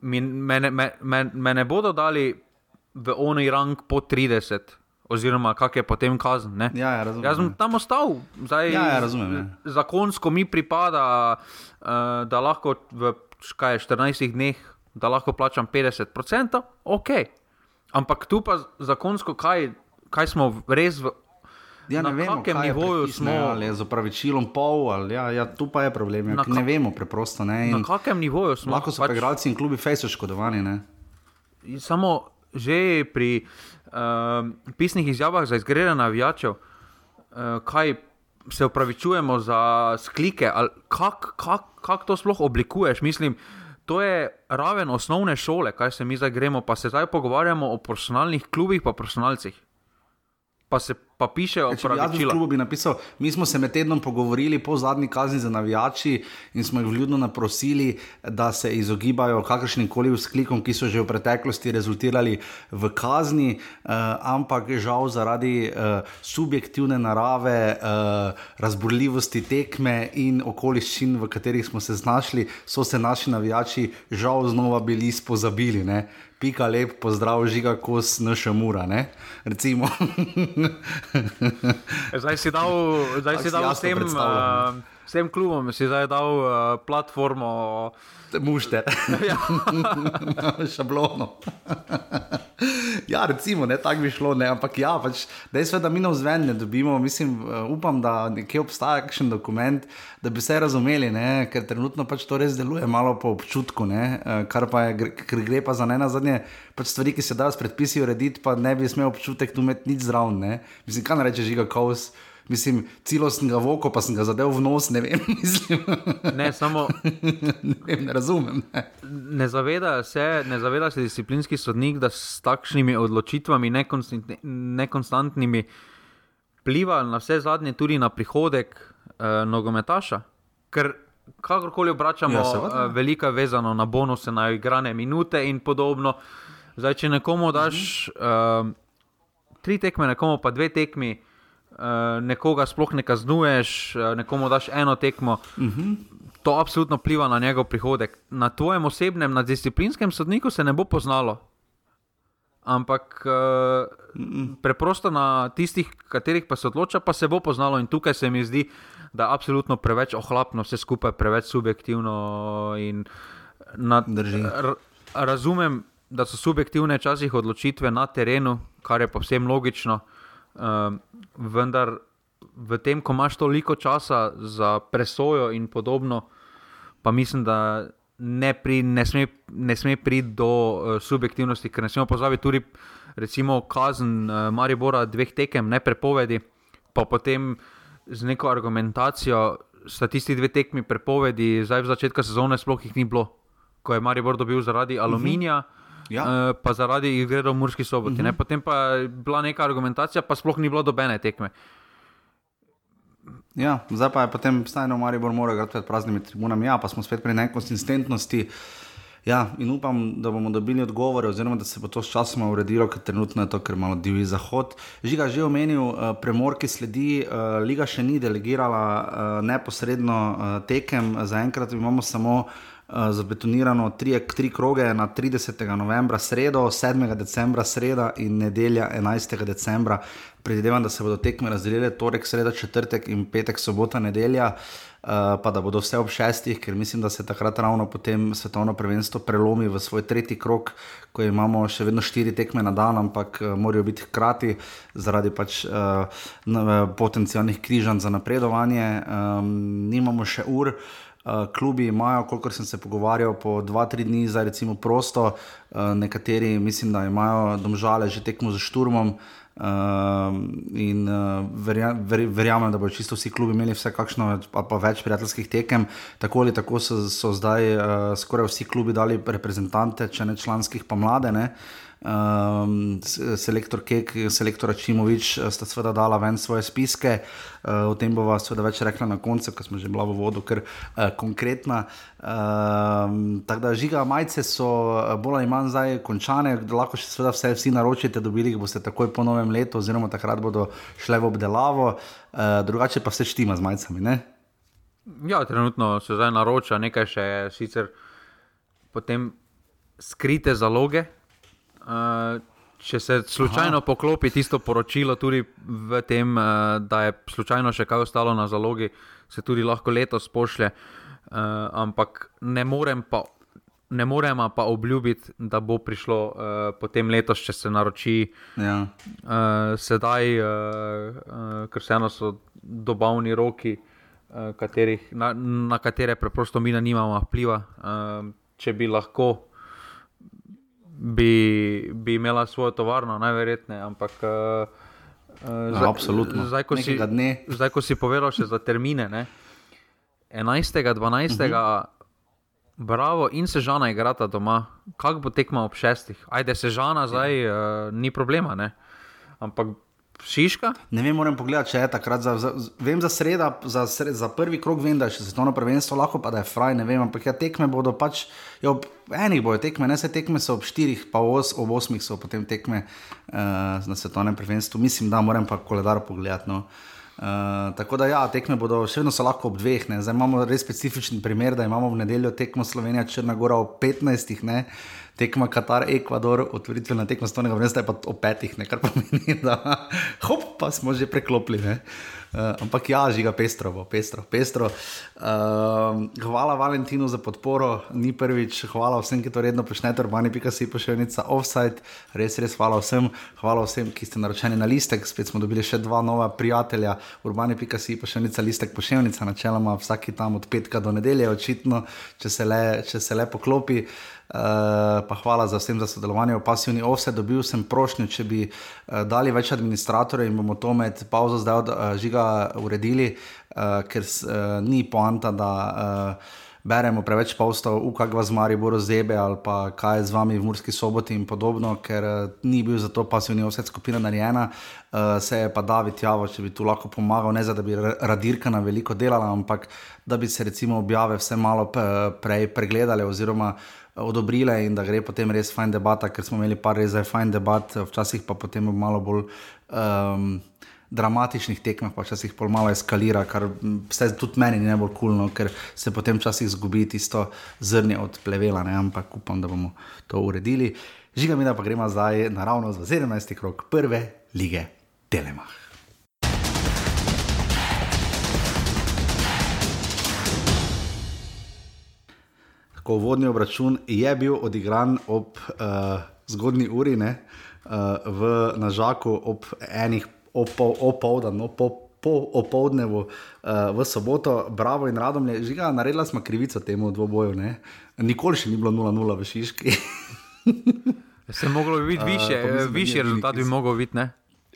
mi, me, me, me, me ne bodo dali v oni rang po 30. Oziroma, kak je potem kazen. Ja, ja, razumem, Jaz sem ja. tam ostal, zdaj ja, ja, razumem, ja. zakonsko mi pripada, uh, da lahko v kaj, 14 dneh, da lahko plačam 50%, ok. Ampak tu pa zakonsko, kaj, kaj smo res v Ja, na vemo, kakem nivoju smo. Ali je z opravičilom pol, ali ja, ja, tu pa je problem. Ja, Na ne ka- vemo preprosto. Ne, Na in kakem nivoju smo? lahko so pač... igralci in klubi fejs oškodovani. Ne. samo že pri uh, pisnih izjavah za izgrede navijačev, uh, kaj se upravičujemo za sklike, ali kako kak, kak to sploh oblikuješ. Mislim, to je raven osnovne šole, kaj se mi zdaj gremo, pa se zdaj pogovarjamo o profesionalnih klubih, pa profesionalcih. Pa se pa piše Ja, Če bi jaz bil v opravičila. klubu, bi napisal, mi smo se med tednom pogovorili po zadnji kazni za navijači in smo jih vljudno naprosili, da se izogibajo kakršnim koli vzklikom, ki so že v preteklosti rezultirali v kazni, uh, ampak žal zaradi uh, subjektivne narave, uh, razburljivosti tekme in okoliščin, v katerih smo se znašli, so se naši navijači žal znova bili spozabili. Ne? Pika lep, pozdrav, žiga kos, naša mura. Ne? Recimo. Zdaj si dal, zdaj si si dal jasno vsem, uh, vsem klubom, si zdaj dal uh, platformo. Mušter. Ja. Šablono. ja, recimo, ne, tako bi šlo, ne, ampak ja, pač, dejstvo je, da mi na vzven ne dobimo, mislim, uh, upam, da nekje obstaja kakšen dokument, da bi vse razumeli, ne, ker trenutno pač to res deluje malo po občutku, ne, uh, kar pa je, gre- ker gre pa za ne na zadnje, pač stvari, ki se dajo s predpisi urediti, pa ne bi smel občutek tu imeti nič zraven, ne. Mislim, kaj ne reče žiga kaos. Mislim, celo sem ga voko, pa sem ga zadev v nos, ne vem, mislim, Ne, samo ne, vem, ne razumem. Ne. ne zaveda, se, ne zaveda se disciplinski sodnik, da s takšnimi odločitvami, nekonstantni- nekonstantnimi, vpliva na vse zadnje tudi na prihodek uh, nogometaša. Ker kakorkoli obračamo, Ja, seveda. uh, velika je vezano na bonuse, na igrane minute in podobno. Zdaj, če nekomu daš uh, tri tekme, nekomu pa dve tekmi, nekoga sploh ne kaznuješ, uh, nekomu daš eno tekmo. Uh -huh. To absolutno vpliva na njegov prihodek. Na tvojem osebnem, na disciplinskem sodniku se ne bo poznalo. Ampak uh, preprosto na tistih, katerih pa se odloča, pa se bo poznalo. In tukaj se mi zdi, da je absolutno preveč ohlapno, vse skupaj preveč subjektivno. Na, razumem, da so subjektivne včasih odločitve na terenu, kar je povsem logično, uh, vendar v tem, ko imaš toliko časa za presojo in podobno, pa mislim, da ne, pri, ne sme, ne sme priti do uh, subjektivnosti, ker ne smemo pozabiti tudi, recimo, kazen uh, Maribora dveh tekem, ne prepovedi, pa potem z neko argumentacijo, sta tisti dve tekmi prepovedi, zdaj v začetku sezone sploh jih ni bilo, ko je Maribor dobil zaradi aluminija. Ja. Uh, pa zaradi igre v Murski soboti. Uh -huh. Potem pa je bila neka argumentacija, pa sploh ni bilo dobene tekme. Ja, zdaj pa je potem stajno Maribor mora igrati pred praznimi tribunami, ja, pa smo spet pri nekonsistentnosti. Ja, in upam, da bomo dobili odgovore, oziroma da se bo to sčasoma uredilo, ker trenutno je to kar malo divji zahod. Žiga že omenil, uh, premor, ki sledi, uh, Liga še ni delegirala neposredno tekem, zaenkrat imamo samo uh, zabetonirano tri, tri kroge na 30. novembra, sredo, 7. decembra, sreda in nedelja 11. decembra. Predvidevam, da se bodo tekme razdelile torek, sreda, četrtek in petek, sobota, nedelja. Uh, pa da bodo vse ob šestih, ker mislim, da se takrat ravno potem svetovno prvenstvo prelomi v svoj tretji krok, ko imamo še vedno štiri tekme na dan, ampak uh, morajo biti hkrati zaradi pač uh, potencijalnih križanj za napredovanje. Um, nimamo še ur. Uh, klubi imajo, kolikor sem se pogovarjal, po dva, tri dni za recimo prosto, uh, nekateri mislim, da imajo domžale že tekmo za šturmom. Uh, in uh, verjamem, verjam, da bodo čisto vsi klubi imeli vse kakšno, pa, pa več prijateljskih tekem. Tako ali tako so, so zdaj uh, skoraj vsi klubi dali reprezentante, če ne članskih, pa mlade. Uh, um, selektor Kek in selektor Čimovič eh, sta seveda dala ven svoje spiske. Uh, o tem bova seveda več rekla na koncu, ker smo že bila v vodu, ker uh, konkretna. Um, tako da žiga majice so bolj ali manj zdaj končane, lahko še seveda vse vsi naročite, dobili jih boste takoj po novem letu, oziroma takrat bodo šle v obdelavo, uh, drugače pa vse štima z majicami. Ne? Ja, trenutno se zdaj naroča nekaj še sicer potem skrite zaloge, Uh, če se slučajno Aha. poklopi tisto poročilo, tudi v tem, da je slučajno še kaj ostalo na zalogi, se tudi lahko letos pošlje. Ampak ne morem pa. Ne moremo pa obljubiti, da bo prišlo uh, potem letos, če se naroči. Ja. Uh, sedaj, uh, uh, ker se eno so dobavni roki, uh, katerih, na, na katere preprosto mi nimamo vpliva. Uh, če bi lahko bi, bi imela svojo tovarno, najverjetneje. Ampak uh, zdaj, absolutno. Zdaj ko, si, zdaj, ko si povedal še za termine, ne? 11. 12. Uh -huh. Bravo in sežana igrata doma. Kako bo tekma ob šestih? Ajde, sežana zdaj uh, ni problema, ne? ampak Šiška? Ne vem, moram pogledati, če je takrat. Za, za, vem za sredo, za, sred, za prvi krok, vem, da je še svetovno prvenstvo, lahko pa da je fraj, ne vem, ampak ja, tekme bodo pač, ja, enih bojo tekme, ne se tekme so ob štirih, pa os, ob osmih so potem tekme uh, na svetovnem prvenstvu. Mislim, da moram pa koledar pogledati. No. Uh, tako da, ja, tekme bodo še vedno lahko ob dveh. Ne. Zdaj imamo res specifičen primer, da imamo v nedeljo tekmo Slovenija, Črna Gora ob 15 tekma Katar, Ekvador, otvoritvena tekma stonega vrsta je pa o petih, ne, kar pomeni, da hop, pa smo že preklopili. Uh, ampak ja, žiga pestro, bo, pestro, pestro. Uh, hvala Valentinu za podporo, ni prvič, hvala vsem, ki to redno počnete, urbani pika si pošiljnica offside, res, res hvala vsem, hvala vsem, ki ste naročeni na listek, spet smo dobili še dva nova prijatelja, urbani pika si pošiljnica, listek pošiljnica, načeloma vsaki tam od petka do nedelje, očitno, če se le, če se le poklopi. Pa hvala za vsem za sodelovanje v pasivni offset. Dobil sem prošnjo, če bi uh, dali več administratorjev in bomo to med pauzo zdaj od uh, žiga uredili, uh, ker uh, ni poanta, da uh, beremo preveč postov, v kak vas mari bo rozebe ali pa kaj je z vami v Murski soboti in podobno, ker uh, ni bil za to pasivni offset skupina narejena. Uh, se je pa David Javo, če bi tu lahko pomagal, ne za da bi radirka na veliko delala, ampak da bi se recimo objave vse malo prej pregledale oziroma odobrile in da gre potem res fajn debata, ker smo imeli par res fajn debat, včasih pa potem malo bolj. Um, Dramatičnih tekmah, pa včasih pol malo eskalira, kar se tudi meni ne bo kulno, ker se potem včasih zgubi tisto zrnje od plevela, ne? ampak upam, da bomo to uredili. Žiga mi, da pa gremo zdaj naravno za 17. krok prve lige Telemach. ko vodni obračun je bil odigran ob uh, zgodni uri, ne, uh, v Nažaku ob enih opoldan, no, po, po opoldnevu uh, v soboto, bravo in radom je žiga, naredila smo krivico temu dvoboju. Ne. Nikoli še ni bilo 0-0 v Šiški. Se je moglo biti više, uh, više rezultat bi mogel biti, ne?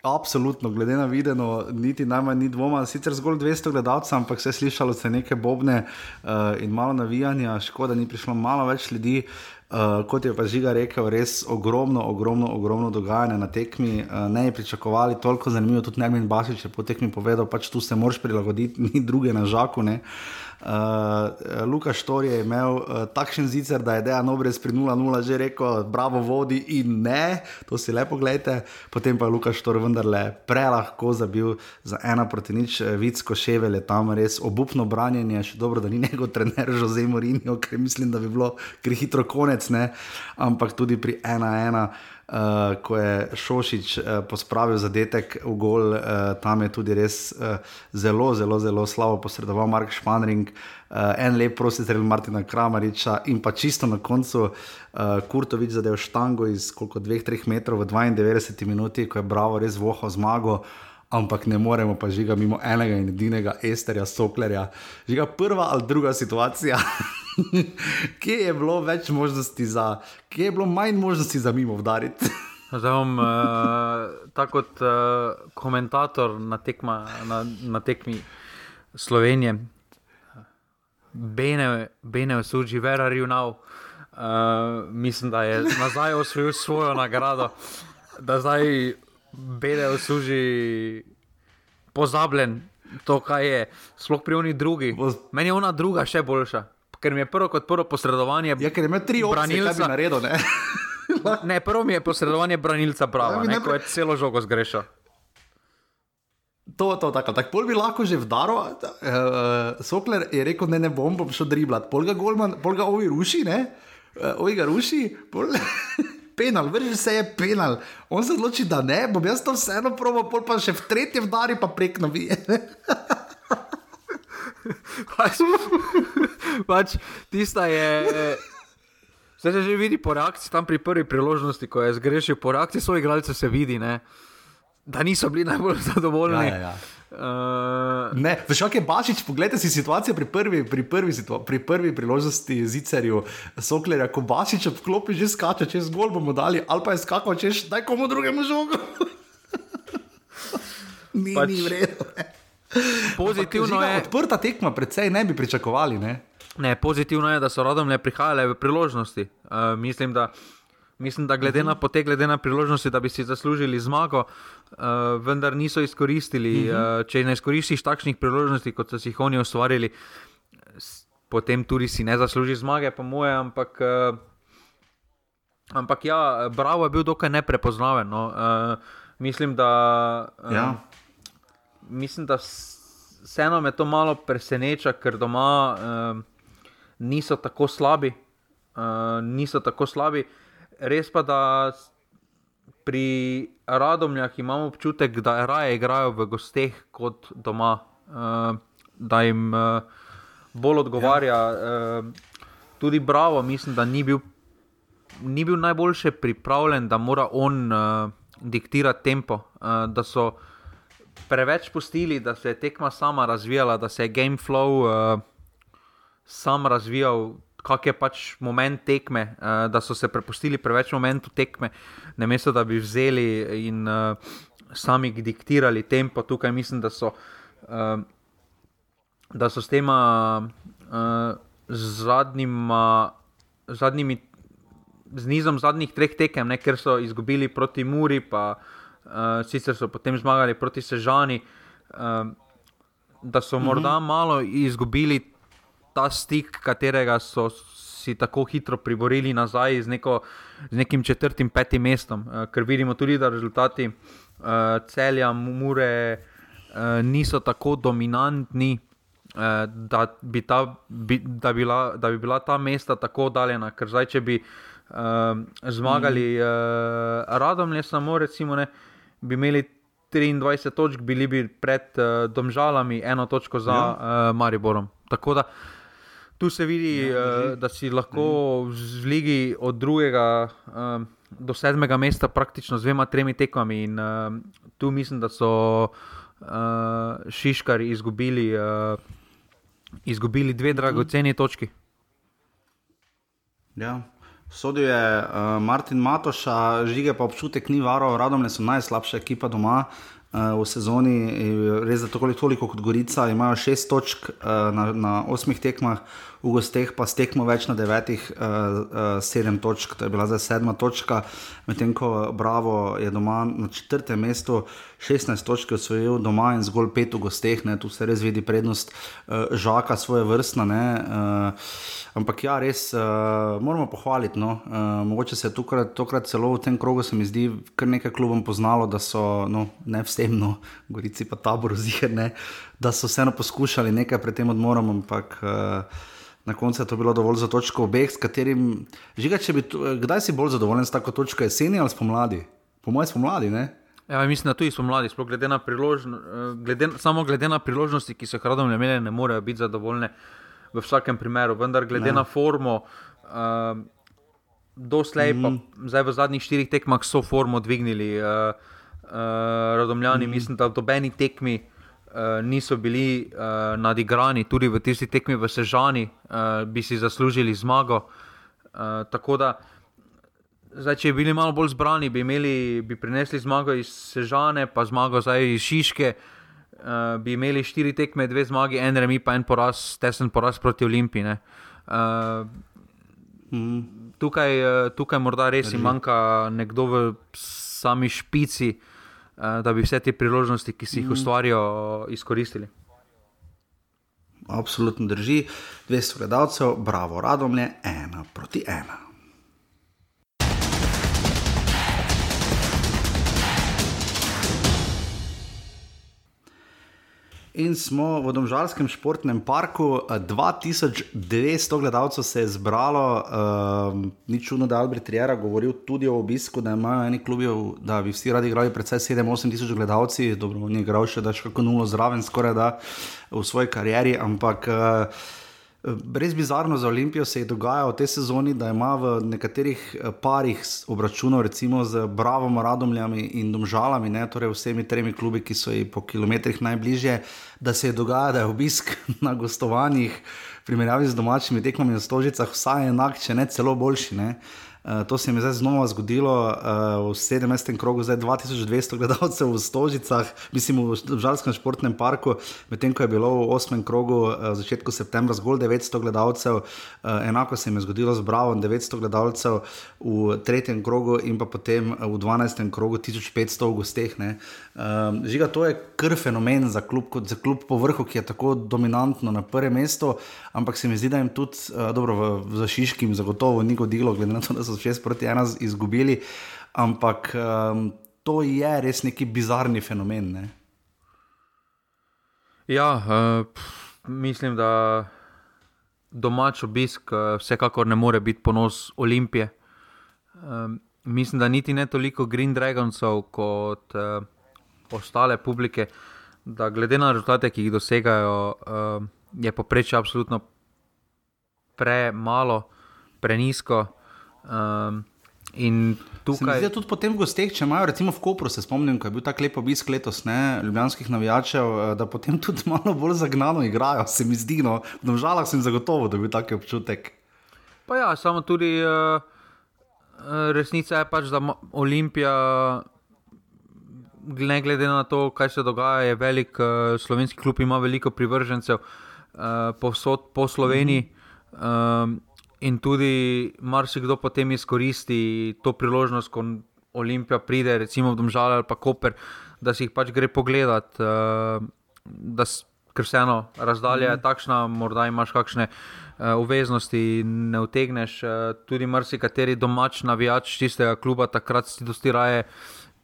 Absolutno, glede na videno, niti najmanj ni dvoma, sicer zgolj 200 gledalcev, ampak se je slišalo se neke bobne uh, in malo navijanja, škoda, ni prišlo malo več ljudi. Uh, kot je pa Žiga rekel, res ogromno, ogromno, ogromno dogajanja na tekmi. Uh, ne je pričakovali toliko zanimivo, tudi Nermin Basič je po tekmi povedal, pač tu se moraš prilagoditi, ni druge na žaku. Uh, Uh, Luka Štor je imel uh, takšen zicer, da je Dejan Obrez pri 0-0 že rekel, bravo vodi in ne, to si lepo gledate. Potem pa je Luka Štor vendarle prelahko zabil za ena proti nič, eh, Vicko Ševel je tam res obupno branjenje, še dobro, da ni njegov trener Jose Morinjo, ker mislim, da bi bilo kri hitro konec, ne? ampak tudi pri 1-1 uh, ko je Šošič uh, pospravil zadetek v gol, uh, tam je tudi res uh, zelo, zelo, zelo slabo posredoval Mark Španring, uh, en lep prosti zrel Martina Kramariča in pa čisto na koncu uh, Kurtovič zadev štango iz koliko 2-3 metrov v 92 minuti, ko je Bravo res voho zmago. Ampak ne moremo pa žiga mimo enega in edinega Esterja Soklerja. Žiga prva ali druga situacija. kje je bilo več možnosti za, kje je bilo manj možnosti za mimo udariti? Zdaj bom uh, tako kot uh, komentator na, tekma, na, na tekmi Slovenije, Bene, Bene, Suži, Vera Rjunav. Uh, mislim, da je nazaj osvojil svojo nagrado, da zdaj Bene, Suži, pozabljen to, kaj je, sploh pri oni drugi. Meni je ona druga še boljša ker mi je prvo kot prvo posredovanje. Ja, ker ima tri branilce na redu. Ne? ne, prvo mi je posredovanje branilca prava, ja, ne, ko je celo žogo zgrešil. To, to, tako, tako. Pol bi lahko že vdaro, uh, Sokler je rekel, ne, ne bom, bom šel driblat. Pol ga Golman, pol ga ovi ruši, ne, uh, ovi ga ruši, pol... penal, vrži se je penal. On se odloči, da ne, bom jaz to vseeno proval, pol pa še v tretje vdari, pa prek novi. pač, pač tista je. Se že vidi po reakciji, tam pri prvi priložnosti, ko je zgrešil, po reakciji svojih igralcev se vidi, ne, da niso bili najbolj zadovoljni. Ja, ja, ja. Uh, ne, veš, kaj je Bačič, poglejte si situacijo pri prvi, pri prvi, pri prvi priložnosti zicerju Soklerja, ko Bačič odklopi, že skače, če zgolj bomo dali, ali pa je skakal, češ, daj komu drugemu žogu. ni, pač, ni vredno. Pozitivno je, da je odprta tekma, predvsej ne bi pričakovali. Ne? Ne, pozitivno je, da so rodom ne prihajale v priložnosti. Uh, mislim, da, mislim, da glede na potek, glede na priložnosti, da bi si zaslužili zmago, uh, vendar niso izkoristili. Uh, če ne izkoristiš takšnih priložnosti, kot so si jih oni ustvarili, potem tudi si ne zasluži zmage, po moje. Ampak, uh, ampak ja, Bravo je bil dokaj neprepoznaven. No. Uh, mislim, da. Uh, ja mislim, da vseeno me to malo preseneča, ker doma uh, niso tako slabi. Uh, niso tako slabi. Res pa, da pri Radomljah imamo občutek, da raje igrajo v gosteh kot doma, uh, da jim uh, bolj odgovarja. Ja. Uh, tudi Bravo, mislim, da ni bil, ni bil najboljše pripravljen, da mora on uh, diktirati tempo. Uh, preveč pustili, da se je tekma sama razvijala, da se je game flow uh, sam razvijal, kak je pač moment tekme, uh, da so se prepustili preveč momentu tekme, ne mesto da bi vzeli in uh, sami diktirali tempo. Tukaj mislim, da so, uh, da so s tema uh, zadnjima. zadnjimi Z nizom zadnjih treh tekem, ne, ker so izgubili proti Muri, pa uh, sicer so potem zmagali proti Sežani, uh, da so mhm. morda malo izgubili ta stik, katerega so si tako hitro priborili nazaj z, neko, z nekim četrtim, petim mestom. Uh, ker vidimo tudi, da rezultati uh, celja, mure uh, niso tako dominantni. Da bi, ta, bi, da, bila, da bi bila ta mesta tako oddaljena, ker zdaj, če bi uh, zmagali, mm. uh, radom je samo, recimo, ne, uh, bi imeli 23 točk, bili bi pred uh, Domžalami, eno točko za ja. uh, Mariborom. Tako da tu se vidi, ja, uh, da si lahko v ligi od drugega uh, do sedmega mesta praktično z dvema, tremi tekmami. In uh, tu mislim, da so uh, Šiškari izgubili, uh, izgubili dve dragoceni točki. Ja. Sodil je uh, Martin Matoša, žige pa občutek ni varo, radom so najslabša ekipa doma uh, v sezoni, res za toliko, toliko kot Gorica, imajo šest točk uh, na, na osmih tekmah, v gosteh pa stekmo več na devetih, uh, uh, sedem točk, to je bila zdaj sedma točka, medtem ko Bravo je doma na četrtem mestu, 16 točk osvojil doma in zgolj pet v gosteh, ne, tu se res vidi prednost uh, žaka svoje vrstna. Uh, ampak ja, res uh, moramo pohvaliti. No, uh, mogoče se je tukrat, tokrat celo v tem krogu, se mi zdi, kar nekaj klubom poznalo, da so no, ne vsem, no, gorici pa tabor, ziherne, da so vseeno poskušali nekaj pred tem odmorom, ampak. Uh, Na koncu je to bilo dovolj za točko obeh, s katerim, žiga, bi, kdaj si bolj zadovoljen s tako točko, jeseni ali spomladi? Po mojem, spomladi. Ja, mislim, da tudi spomladi, sploh glede na priložnosti, glede, samo glede na priložnosti, ki so jih radom imeli, ne morejo biti zadovoljne v vsakem primeru. Vendar glede ne. na formo, uh, doslej, mm pa mhm. zdaj v zadnjih štirih tekmah so formo dvignili. Uh, Radomljani, mm. mislim, da v dobeni tekmi uh, niso bili uh, nadigrani, tudi v tisti tekmi v Sežani uh, bi si zaslužili zmago. Uh, tako da, zdaj, če bi bili malo bolj zbrani, bi, imeli, bi prinesli zmago iz Sežane, pa zmago iz Šiške. Uh, bi imeli štiri tekme, dve zmagi, en remi, pa en poraz, tesen poraz proti Olimpiji. Uh, mm. tukaj, tukaj morda res jim manjka nekdo v sami špici, uh, da bi vse te priložnosti, ki si jih mm. ustvarijo, izkoristili. Absolutno drži, 200 gledalcev, bravo, radomlje, ena proti ena. In smo v Domžalskem športnem parku, 2200 gledalcev se je zbralo, uh, ni čudno, da je Albert Riera govoril tudi o obisku, da imajo eni klubi, da bi vsi radi igrali predvsej 7-8 tisoč gledalcev, dobro, ni igral še da še kako nulo zraven, skoraj da v svoji karieri, ampak. Uh, Res bizarno za Olimpijo se je dogajalo v tej sezoni, da ima v nekaterih eh, parih obračunov, recimo z Bravo, Radomljami in Domžalami, ne, torej vsemi tremi klubi, ki so jim po kilometrih najbližje, da se je dogajalo, da je obisk na gostovanjih, v primerjavi z domačimi tekmami na Stožicah, vsaj enak, če ne celo boljši. Ne. Uh, to se mi je zdaj znova zgodilo uh, v 17. krogu, zdaj 2200 gledalcev v Stožicah, mislim v Žalskem športnem parku, medtem ko je bilo v 8. krogu uh, začetku septembra zgolj 900 gledalcev, uh, enako se mi je zgodilo z Bravo, 900 gledalcev v 3. krogu in pa potem v 12. krogu 1500 v gosteh. Uh, žiga, to je kar fenomen za klub, kot za klub po vrhu, ki je tako dominantno na prvem mestu, ampak se mi zdi, da jim tudi, uh, dobro, v, v Zašiškim zagotovo ni godilo, glede na to, da so so 6 proti 1 izgubili, ampak um, to je res neki bizarni fenomen. Ne? Ja, uh, mislim, da domač obisk uh, vsekakor ne more biti ponos Olimpije. Um, mislim, da niti ne toliko Green Dragonsov kot uh, ostale publike, da glede na rezultate, ki jih dosegajo, uh, je poprečje absolutno premalo, prenisko. Um, in tukaj. Zdaj, tudi po tem gosteh, če imajo, recimo v Kopru, se spomnim, ko je bil tako lep obisk letos, ne, ljubljanskih navijačev, eh, da potem tudi malo bolj zagnano igrajo, se mi zdi. No, v žalah sem zagotovo dobil tak občutek. Pa ja, samo tudi uh, resnica je pač, da Olimpija. Ne glede na to, kaj se dogaja, je velik uh, slovenski klub, ima veliko privržencev uh, povsod po Sloveniji. Mm um, in tudi marsikdo potem izkoristi to priložnost, ko Olimpija pride, recimo v Domžale ali pa Koper, da si jih pač gre pogledat. Uh, Ker vseeno razdalja je mhm. takšna, morda imaš kakšne uh, obveznosti, ne utegneš. Uh, tudi marsikateri domač navijač tistega kluba takrat si dosti raje,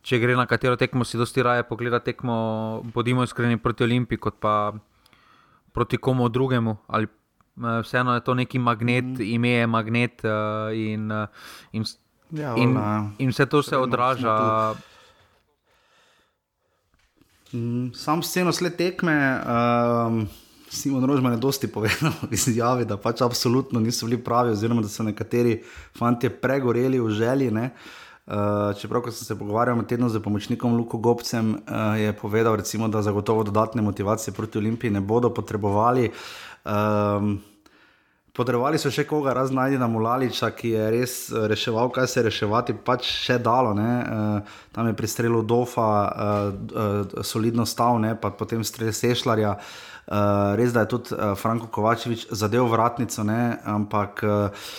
če gre na katero tekmo, si dosti raje pogleda tekmo, bodimo iskreni proti Olimpiji, kot pa proti komu drugemu ali Eh, vseeno je to neki magnet, mm. ime je magnet uh, in, uh, in, ja, in, in vse to se odraža. Mm, sam sceno sled tekme, um, Simon Rožman je dosti povedal v izjavi, da pač absolutno niso bili pravi, oziroma da so nekateri fanti pregoreli v želji. Uh, čeprav, ko sem se pogovarjal med tednom z pomočnikom Luko Gobcem, uh, je povedal, recimo, da zagotovo dodatne motivacije proti Olimpiji ne bodo potrebovali. Um, Potrebovali so še koga, raznajdi na Mulaliča, ki je res eh, reševal, kaj se je reševati, pač še dalo. Uh, tam je pri strelu Dofa uh, uh, solidno stal, ne? pa potem strel Sešljarja. Uh, res da je tudi uh, Franko Kovačevič zadev vratnico, ne? ampak. Uh,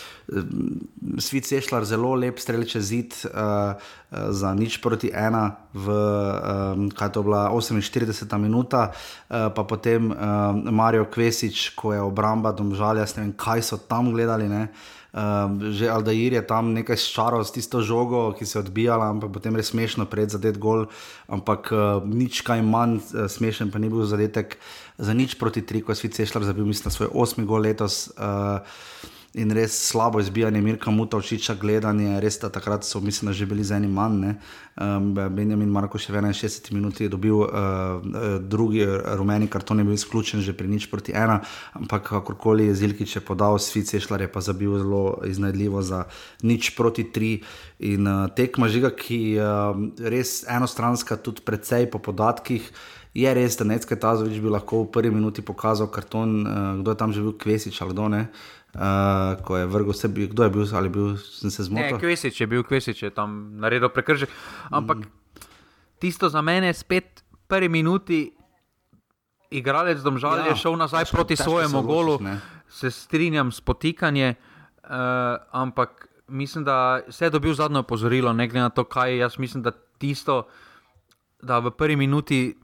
Svit Sešljar, zelo lep strelče zid uh, za nič proti ena, v um, kaj to bila 48 minuta, uh, pa potem uh, Marijo Kvesič, ko je obramba domžalja, ne vem, kaj so tam gledali. Ne? Uh, že Aldair je tam nekaj ščaral s tisto žogo, ki se je odbijala, ampak potem res smešno pred zadet gol, ampak uh, nič kaj manj uh, smešen, pa ni bil zadetek za nič proti tri, ko je Svit Sešljar zabil, mislim, svoj osmi gol letos. Uh, in res slabo izbijanje Mirka Mutovčiča, gledanje, res da takrat so, mislim, že bili z enim manj. Um, Benjamin Marko še v 61 minuti je dobil uh, drugi rumeni karton, je bil izključen že pri nič proti ena, ampak kakorkoli je Zilkič podal, Svice Šlar je pa zabil zelo iznajdljivo za nič proti tri. In uh, tekma žiga, ki je uh, res enostranska, tudi precej po podatkih. Je res, da Necke Tazovič bi lahko v prvi minuti pokazal karton, uh, kdo je tam že bil, Kvesič ali kdo ne. Uh, Uh, ko je vrgel sebi, kdo je bil, ali bil, sem se zmotil. Kvesič je bil, Kvesič je tam naredil prekršek. Ampak mm. tisto za mene je spet prvi minuti, igralec domžal ja, je šel nazaj težko, proti težko svojemu golu, se strinjam s potikanjem, uh, ampak mislim, da se je dobil zadnjo opozorilo, ne glede na to, kaj je. Jaz mislim, da tisto, da v prvi minuti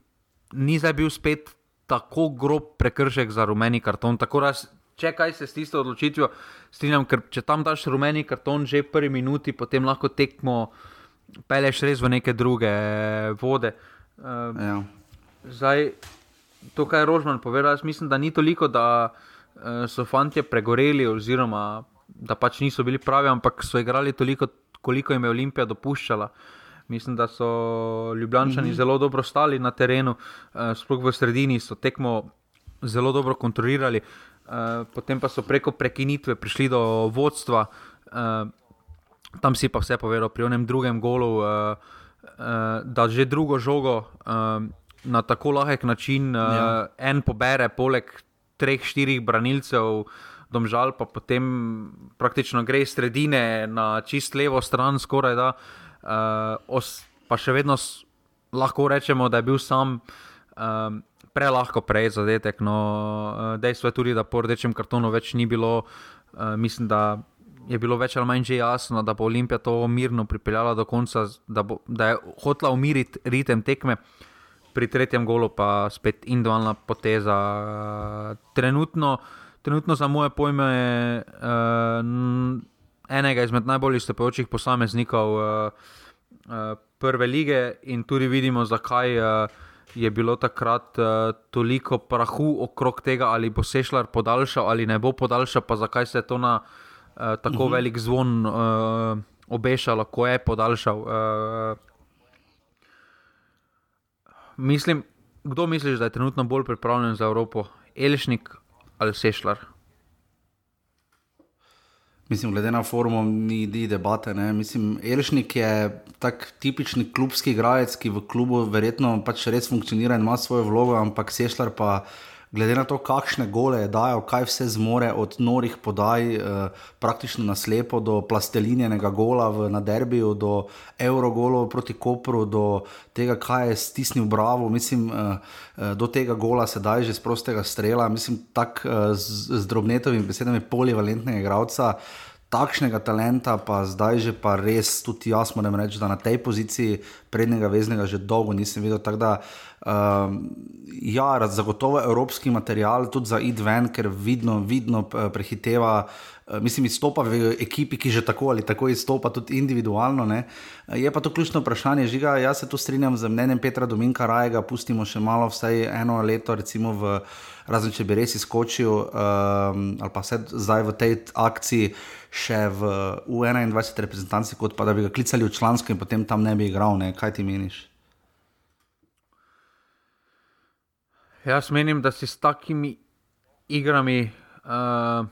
ni zdaj bil spet. Tako grob prekršek za rumeni karton. Tako da če kaj se s tisto odločitvijo strinjam, ker če tam daš rumeni karton že prvi minuti, potem lahko tekmo peleš res v neke druge vode. Uh, ja. Zdaj, to, kar je Rožman povedal, jaz mislim, da ni toliko, da uh, so fanti pregoreli, oziroma da pač niso bili pravi, ampak so igrali toliko, koliko jim je Olimpija dopuščala. Mislim, da so Ljubljani mm -hmm. zelo dobro stali na terenu, uh, sploh v sredini so tekmo zelo dobro kontrolirali. Uh, Eh, potem pa so preko prekinitve prišli do vodstva, uh, tam si pa vse povedal, pri enem drugem golu, uh, uh, da že drugo žogo uh, na tako lahek način uh, ja. en pobere, poleg treh, štirih branilcev. Domžal pa potem praktično gre iz sredine na čist levo stran, skoraj da. Uh, os, pa še vedno lahko rečemo, da je bil sam um, prelahko prej zadetek. No, eh, dejstvo je tudi, da po rdečem kartonu več ni bilo. Eh, mislim, da je bilo več ali manj že jasno, da bo Olimpija to mirno pripeljala do konca, da, bo, da je hotela umiriti ritem tekme. Pri tretjem golu pa spet individualna poteza. Trenutno, trenutno za moje pojme je uh, enega izmed najbolj izstopajočih posameznikov uh, uh, prve lige in tudi vidimo, zakaj. Uh, je bilo takrat uh, toliko prahu okrog tega, ali bo Sešljar podaljšal ali ne bo podaljšal, pa zakaj se je to na uh, tako uh mhm. -huh. velik zvon uh, obešalo, ko je podaljšal. Uh, mislim, kdo misliš, da je trenutno bolj pripravljen za Evropo, Elšnik ali Sešljar? Mislim, glede na formo, ni, ni debate. Ne. Mislim, Elšnik je tak tipični klubski igralec, ki v klubu verjetno pač res funkcionira in ima svojo vlogo, ampak Sešljar pa. Glede na to, kakšne gole je dajal, kaj vse zmore, od norih podaj, eh, praktično na slepo, do plastelinjenega gola v Naderbiju, do Eurogolov proti Kopru, do tega, kaj je stisnil Bravo, mislim, eh, eh, do tega gola sedaj že z prostega strela, mislim, tako eh, z, z drobnetovimi besedami polivalentnega igralca. Takšnega talenta, pa zdaj že pa res, tudi jaz moram reči, da na tej poziciji prednjega veznega že dolgo nisem videl. Tako da, um, ja, zagotovo evropski material tudi za IDVEN, ker vidno, vidno prehiteva. Mislim, izstopa v ekipi, ki že tako ali tako izstopa, tudi individualno. Ne. Je pa to ključno vprašanje, žiga. Jaz se tu strinjam z mnenjem Petra Dominka Rajega, pustimo še malo, vsaj eno leto, recimo v razen če bi res izkočil, um, ali pa zdaj v tej akciji, še v U21 reprezentanci, kot pa da bi ga klicali v člansko in potem tam ne bi igral. Ne? Kaj ti meniš? Jaz menim, da si s takimi igrami uh,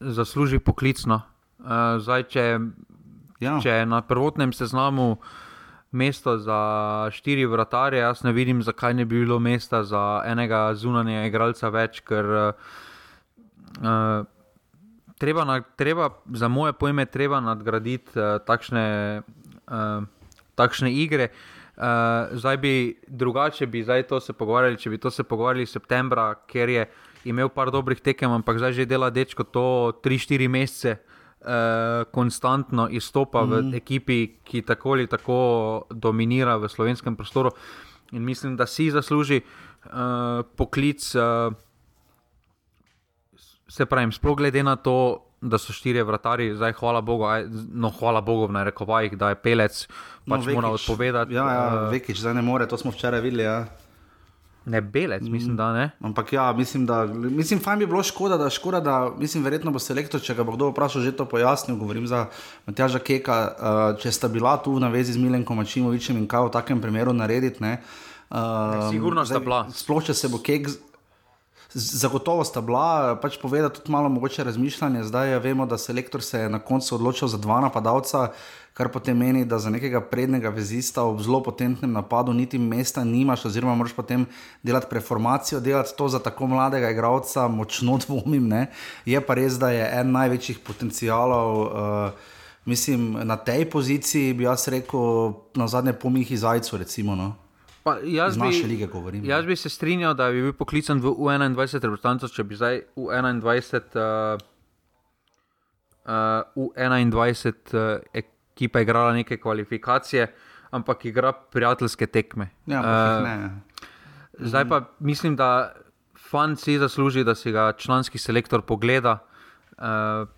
zasluži poklicno. Uh, zdaj, če, ja. če na prvotnem seznamu mesto za štiri vratarje, jaz ne vidim, zakaj ne bi bilo mesta za enega zunanjega igralca več, ker uh, treba, na, treba, za moje pojme, treba nadgraditi uh, takšne, uh, takšne igre. Uh, zdaj bi drugače, bi zdaj to se pogovarjali, če bi to se pogovarjali septembra, ker je imel par dobrih tekem, ampak zdaj že dela dečko to 3-4 mesece. Uh, konstantno izstopa mm. v mhm. ekipi, ki tako ali tako dominira v slovenskem prostoru. In mislim, da si zasluži uh, poklic, uh, se pravi, sploh glede na to, da so štiri vrtari, zdaj hvala Bogu, aj, no hvala Bogu, v narekovajih, da je pelec, pač no, mora odpovedati. Ja, ja uh, Vekič, zdaj ne more, to smo včeraj videli. Ja. Ne belec, mislim, da ne. Ampak ja, mislim, da mislim, fajn bi bilo škoda, da škoda, da mislim, verjetno bo selektor, če ga bo kdo vprašal, že to pojasnil. Govorim za Matjaža Keka, uh, če sta bila tu na vezi z Milenkom Mačimovičem in kaj v takem primeru narediti. Uh, Sigurno sta bila. Sploh če se bo Kek. Zagotovo sta bila, pač povedati tudi malo mogoče razmišljanje. Zdaj vemo, da se je na koncu odločil za dva napadalca, kar potem meni, da za nekega prednjega vezista v zelo potentnem napadu niti mesta nimaš, oziroma moraš potem delati preformacijo, delati to za tako mladega igralca, močno dvomim. Ne? Je pa res, da je en največjih potencialov. Uh, Mislim, na tej poziciji bi jaz rekel, na zadnje pomih iz Zajcu. Recimo, no. Pa, jaz, bi, lige govorim, jaz bi se strinjal, da bi bil poklican v U21 reprezentanco, če bi zdaj v U21, uh, uh, U21 uh, ekipa igrala neke kvalifikacije, ampak igra prijateljske tekme. Ja, uh, zdaj pa mislim, da fan si zasluži, da si ga članski selektor pogleda uh,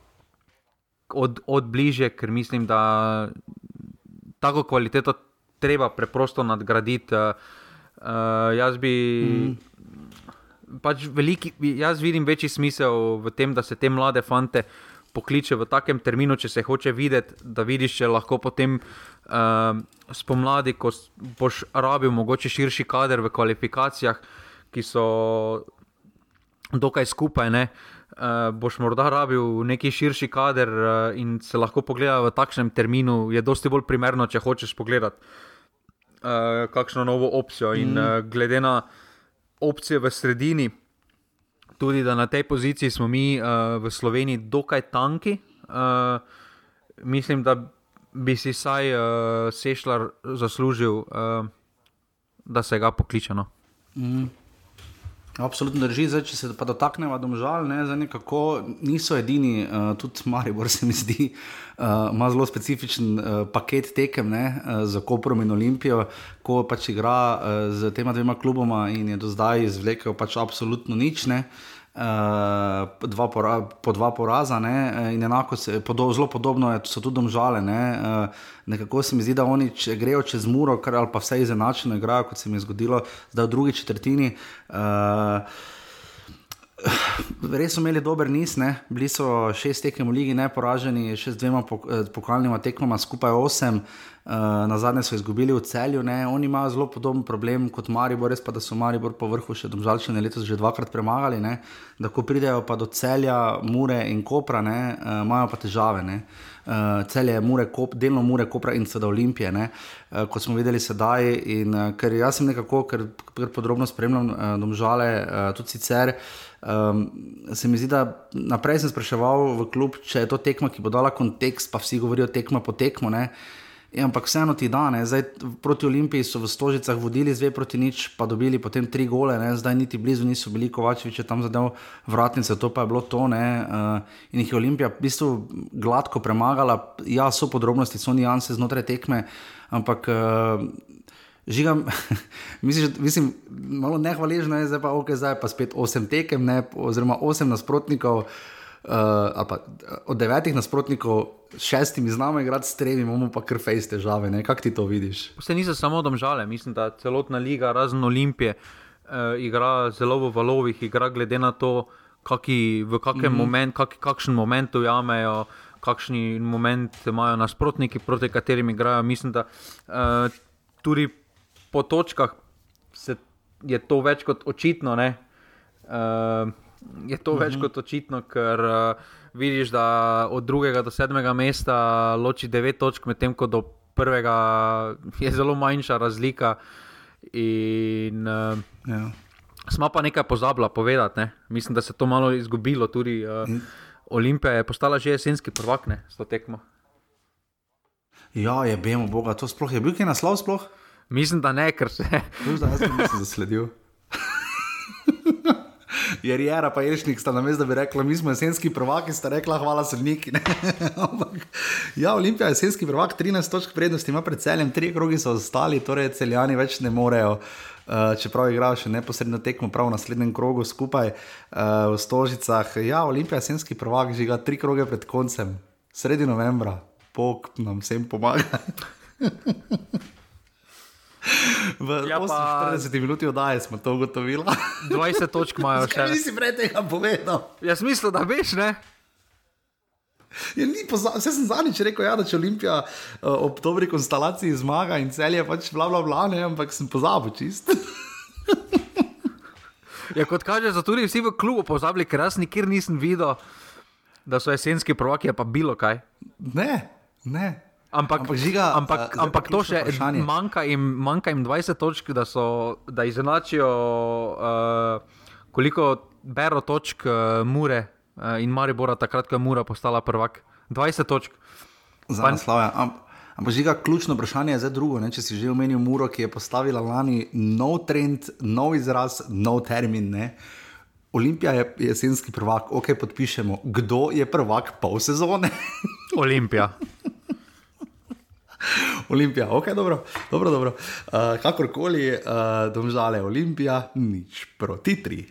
od, od bliže, ker mislim, da tako kvaliteto treba preprosto nadgraditi. Uh, uh, jaz bi. Mm. Pač veliki, jaz vidim večji smisel v tem, da se te mlade fante uh, pokliče v takem terminu, če se hoče videti, da vidiš, če lahko potem uh, spomladi, ko boš rabil mogoče širši kader v kvalifikacijah, ki so dokaj skupaj. Ne? Uh, boš morda rabil neki širši kader uh, in se lahko pogleda v takšnem terminu, je dosti bolj primerno, če hočeš pogledati uh, kakšno novo opcijo. Mm. In uh, glede na opcije v sredini, tudi da na tej poziciji smo mi uh, v Sloveniji dokaj tanki. Uh, mislim, da bi si saj uh, Sešljar zaslužil, uh, da se ga pokličeno. Mm. Absolutno drži, zdaj, če se pa dotaknemo domžal, ne, nekako, niso edini, uh, tudi Maribor se mi zdi, uh, ima zelo specifičen uh, paket tekem ne, uh, za Koprom in Olimpijo, ko pač igra uh, z tema dvema kluboma in je do zdaj izvlekel pač absolutno nič. Ne. Dva pora, po dva poraza, ne, in enako se, podo, zelo podobno je, so tudi domžale. Ne, uh, nekako se mi zdi, da oni če grejo čez muro, kar ali pa vse izenačeno igrajo, kot se mi je zgodilo, zdaj v drugi četrtini. Uh, Res so imeli dober niz, ne? bili so šest tekem v Ligi, ne poraženi, še z dvema pokalnima tekmama, skupaj osem. Uh, Uh, na zadnje so izgubili v celju, ne? oni imajo zelo podoben problem kot Maribor, res pa da so Maribor po vrhu še domžalčene letos že dvakrat premagali, ne? da ko pridejo pa do celja, mure in kopra, uh, imajo pa težave. Uh, celje je mure, kop, delno mure, kopra in seveda olimpije, uh, kot smo videli sedaj. In, uh, ker jaz sem nekako, ker, ker podrobno spremljam uh, domžale, uh, tudi sicer. Um, se mi zdi, da naprej sem spraševal v klub, če je to tekma, ki bo dala kontekst, pa vsi govorijo tekma po tekmo. Ne? Ja, ampak vseeno ti dan, zdaj proti Olimpiji so v Stožicah vodili dve proti nič, pa dobili potem tri gole, ne? zdaj niti blizu niso bili, Kovačevič je tam zadev vratnice, to pa je bilo to. Uh, in jih je Olimpija v bistvu gladko premagala, ja, so podrobnosti, so nijanse znotraj tekme, ampak. Uh, Žigam, mislim, mislim, malo nehvaležno je, zdaj pa, okay, zdaj pa spet osem tekem, ne, oziroma osem nasprotnikov. Uh, pa, od devetih nasprotnikov, šestimi znamo igrati s tremi, imamo pa kar fejs težave. Kako ti to vidiš? Vse niso samo domžale, mislim, da celotna liga, razen Olimpije, uh, igra zelo v valovih, igra glede na to, kaki, v kakem mm -hmm. momentu, kak, kakšen moment ujamejo. Kakšni moment imajo nasprotniki, proti katerim igrajo. Mislim, da uh, tudi po točkah je to več kot očitno. Uh, je to več mhm. kot očitno, ker uh, vidiš, da od drugega do sedmega mesta loči devet točk, medtem ko do prvega je zelo manjša razlika. In, uh, ja. Smo pa nekaj pozabili povedati, ne? mislim, da se je to malo izgubilo. Tudi uh, Olimpija je postala že jesenski prvak ne, s to tekmo. Ja, je bilo, boga, to sploh je bil ki naslov. Sploh? Mislim, da ne, ker se. Zdaj sem se zasledil. Jer je era, pa ješnik sta na mestu, da bi rekla, mi smo jesenski prvaki, sta rekla, hvala sodniki. ja, Olimpija je jesenski prvak, 13 točk prednosti ima pred celjem, tri krogi so ostali, torej celjani več ne morejo. Uh, čeprav igrajo še neposredno tekmo, prav v naslednjem krogu skupaj uh, v Stožicah. Ja, Olimpija je jesenski prvak, že ga tri kroge pred koncem, sredi novembra, pok nam vsem pomaga. V Ja, pa- 48 minuti oddaje smo to ugotovili. 20 točk imajo še. Kaj nisi prej tega povedal? Jaz mislim, da veš, ne? Ja, Vse sem zadnjič rekel, ja, da če Olimpija uh, ob dobri konstelaciji zmaga in cel je pač bla bla bla, ne, ampak sem pozabil čist. Ja, kot kaže, so tudi vsi v klubu pozabili, ker jaz nikjer nisem videl, da so jesenski prvaki, je pa bilo kaj. ne, ne. Ampak, Ampak žiga, ampak, zdaj ampak pa to še vprašanje. manjka jim, manjka jim 20 točk, da, so, da izenačijo, uh, koliko bero točk uh, Mure uh, in Maribora, takrat, ko je Mura postala prvak. 20 točk. Za naslove. Am, ampak žiga, ključno vprašanje je zdaj drugo. Ne? Če si že omenil Muro, ki je postavila lani nov trend, nov izraz, nov termin. Ne? Olimpija je jesenski prvak, ok, podpišemo. Kdo je prvak pol sezone? Olimpija. Olimpija, ok, dobro, dobro. dobro. Uh, kakorkoli, uh, domžale Olimpija, nič proti tri.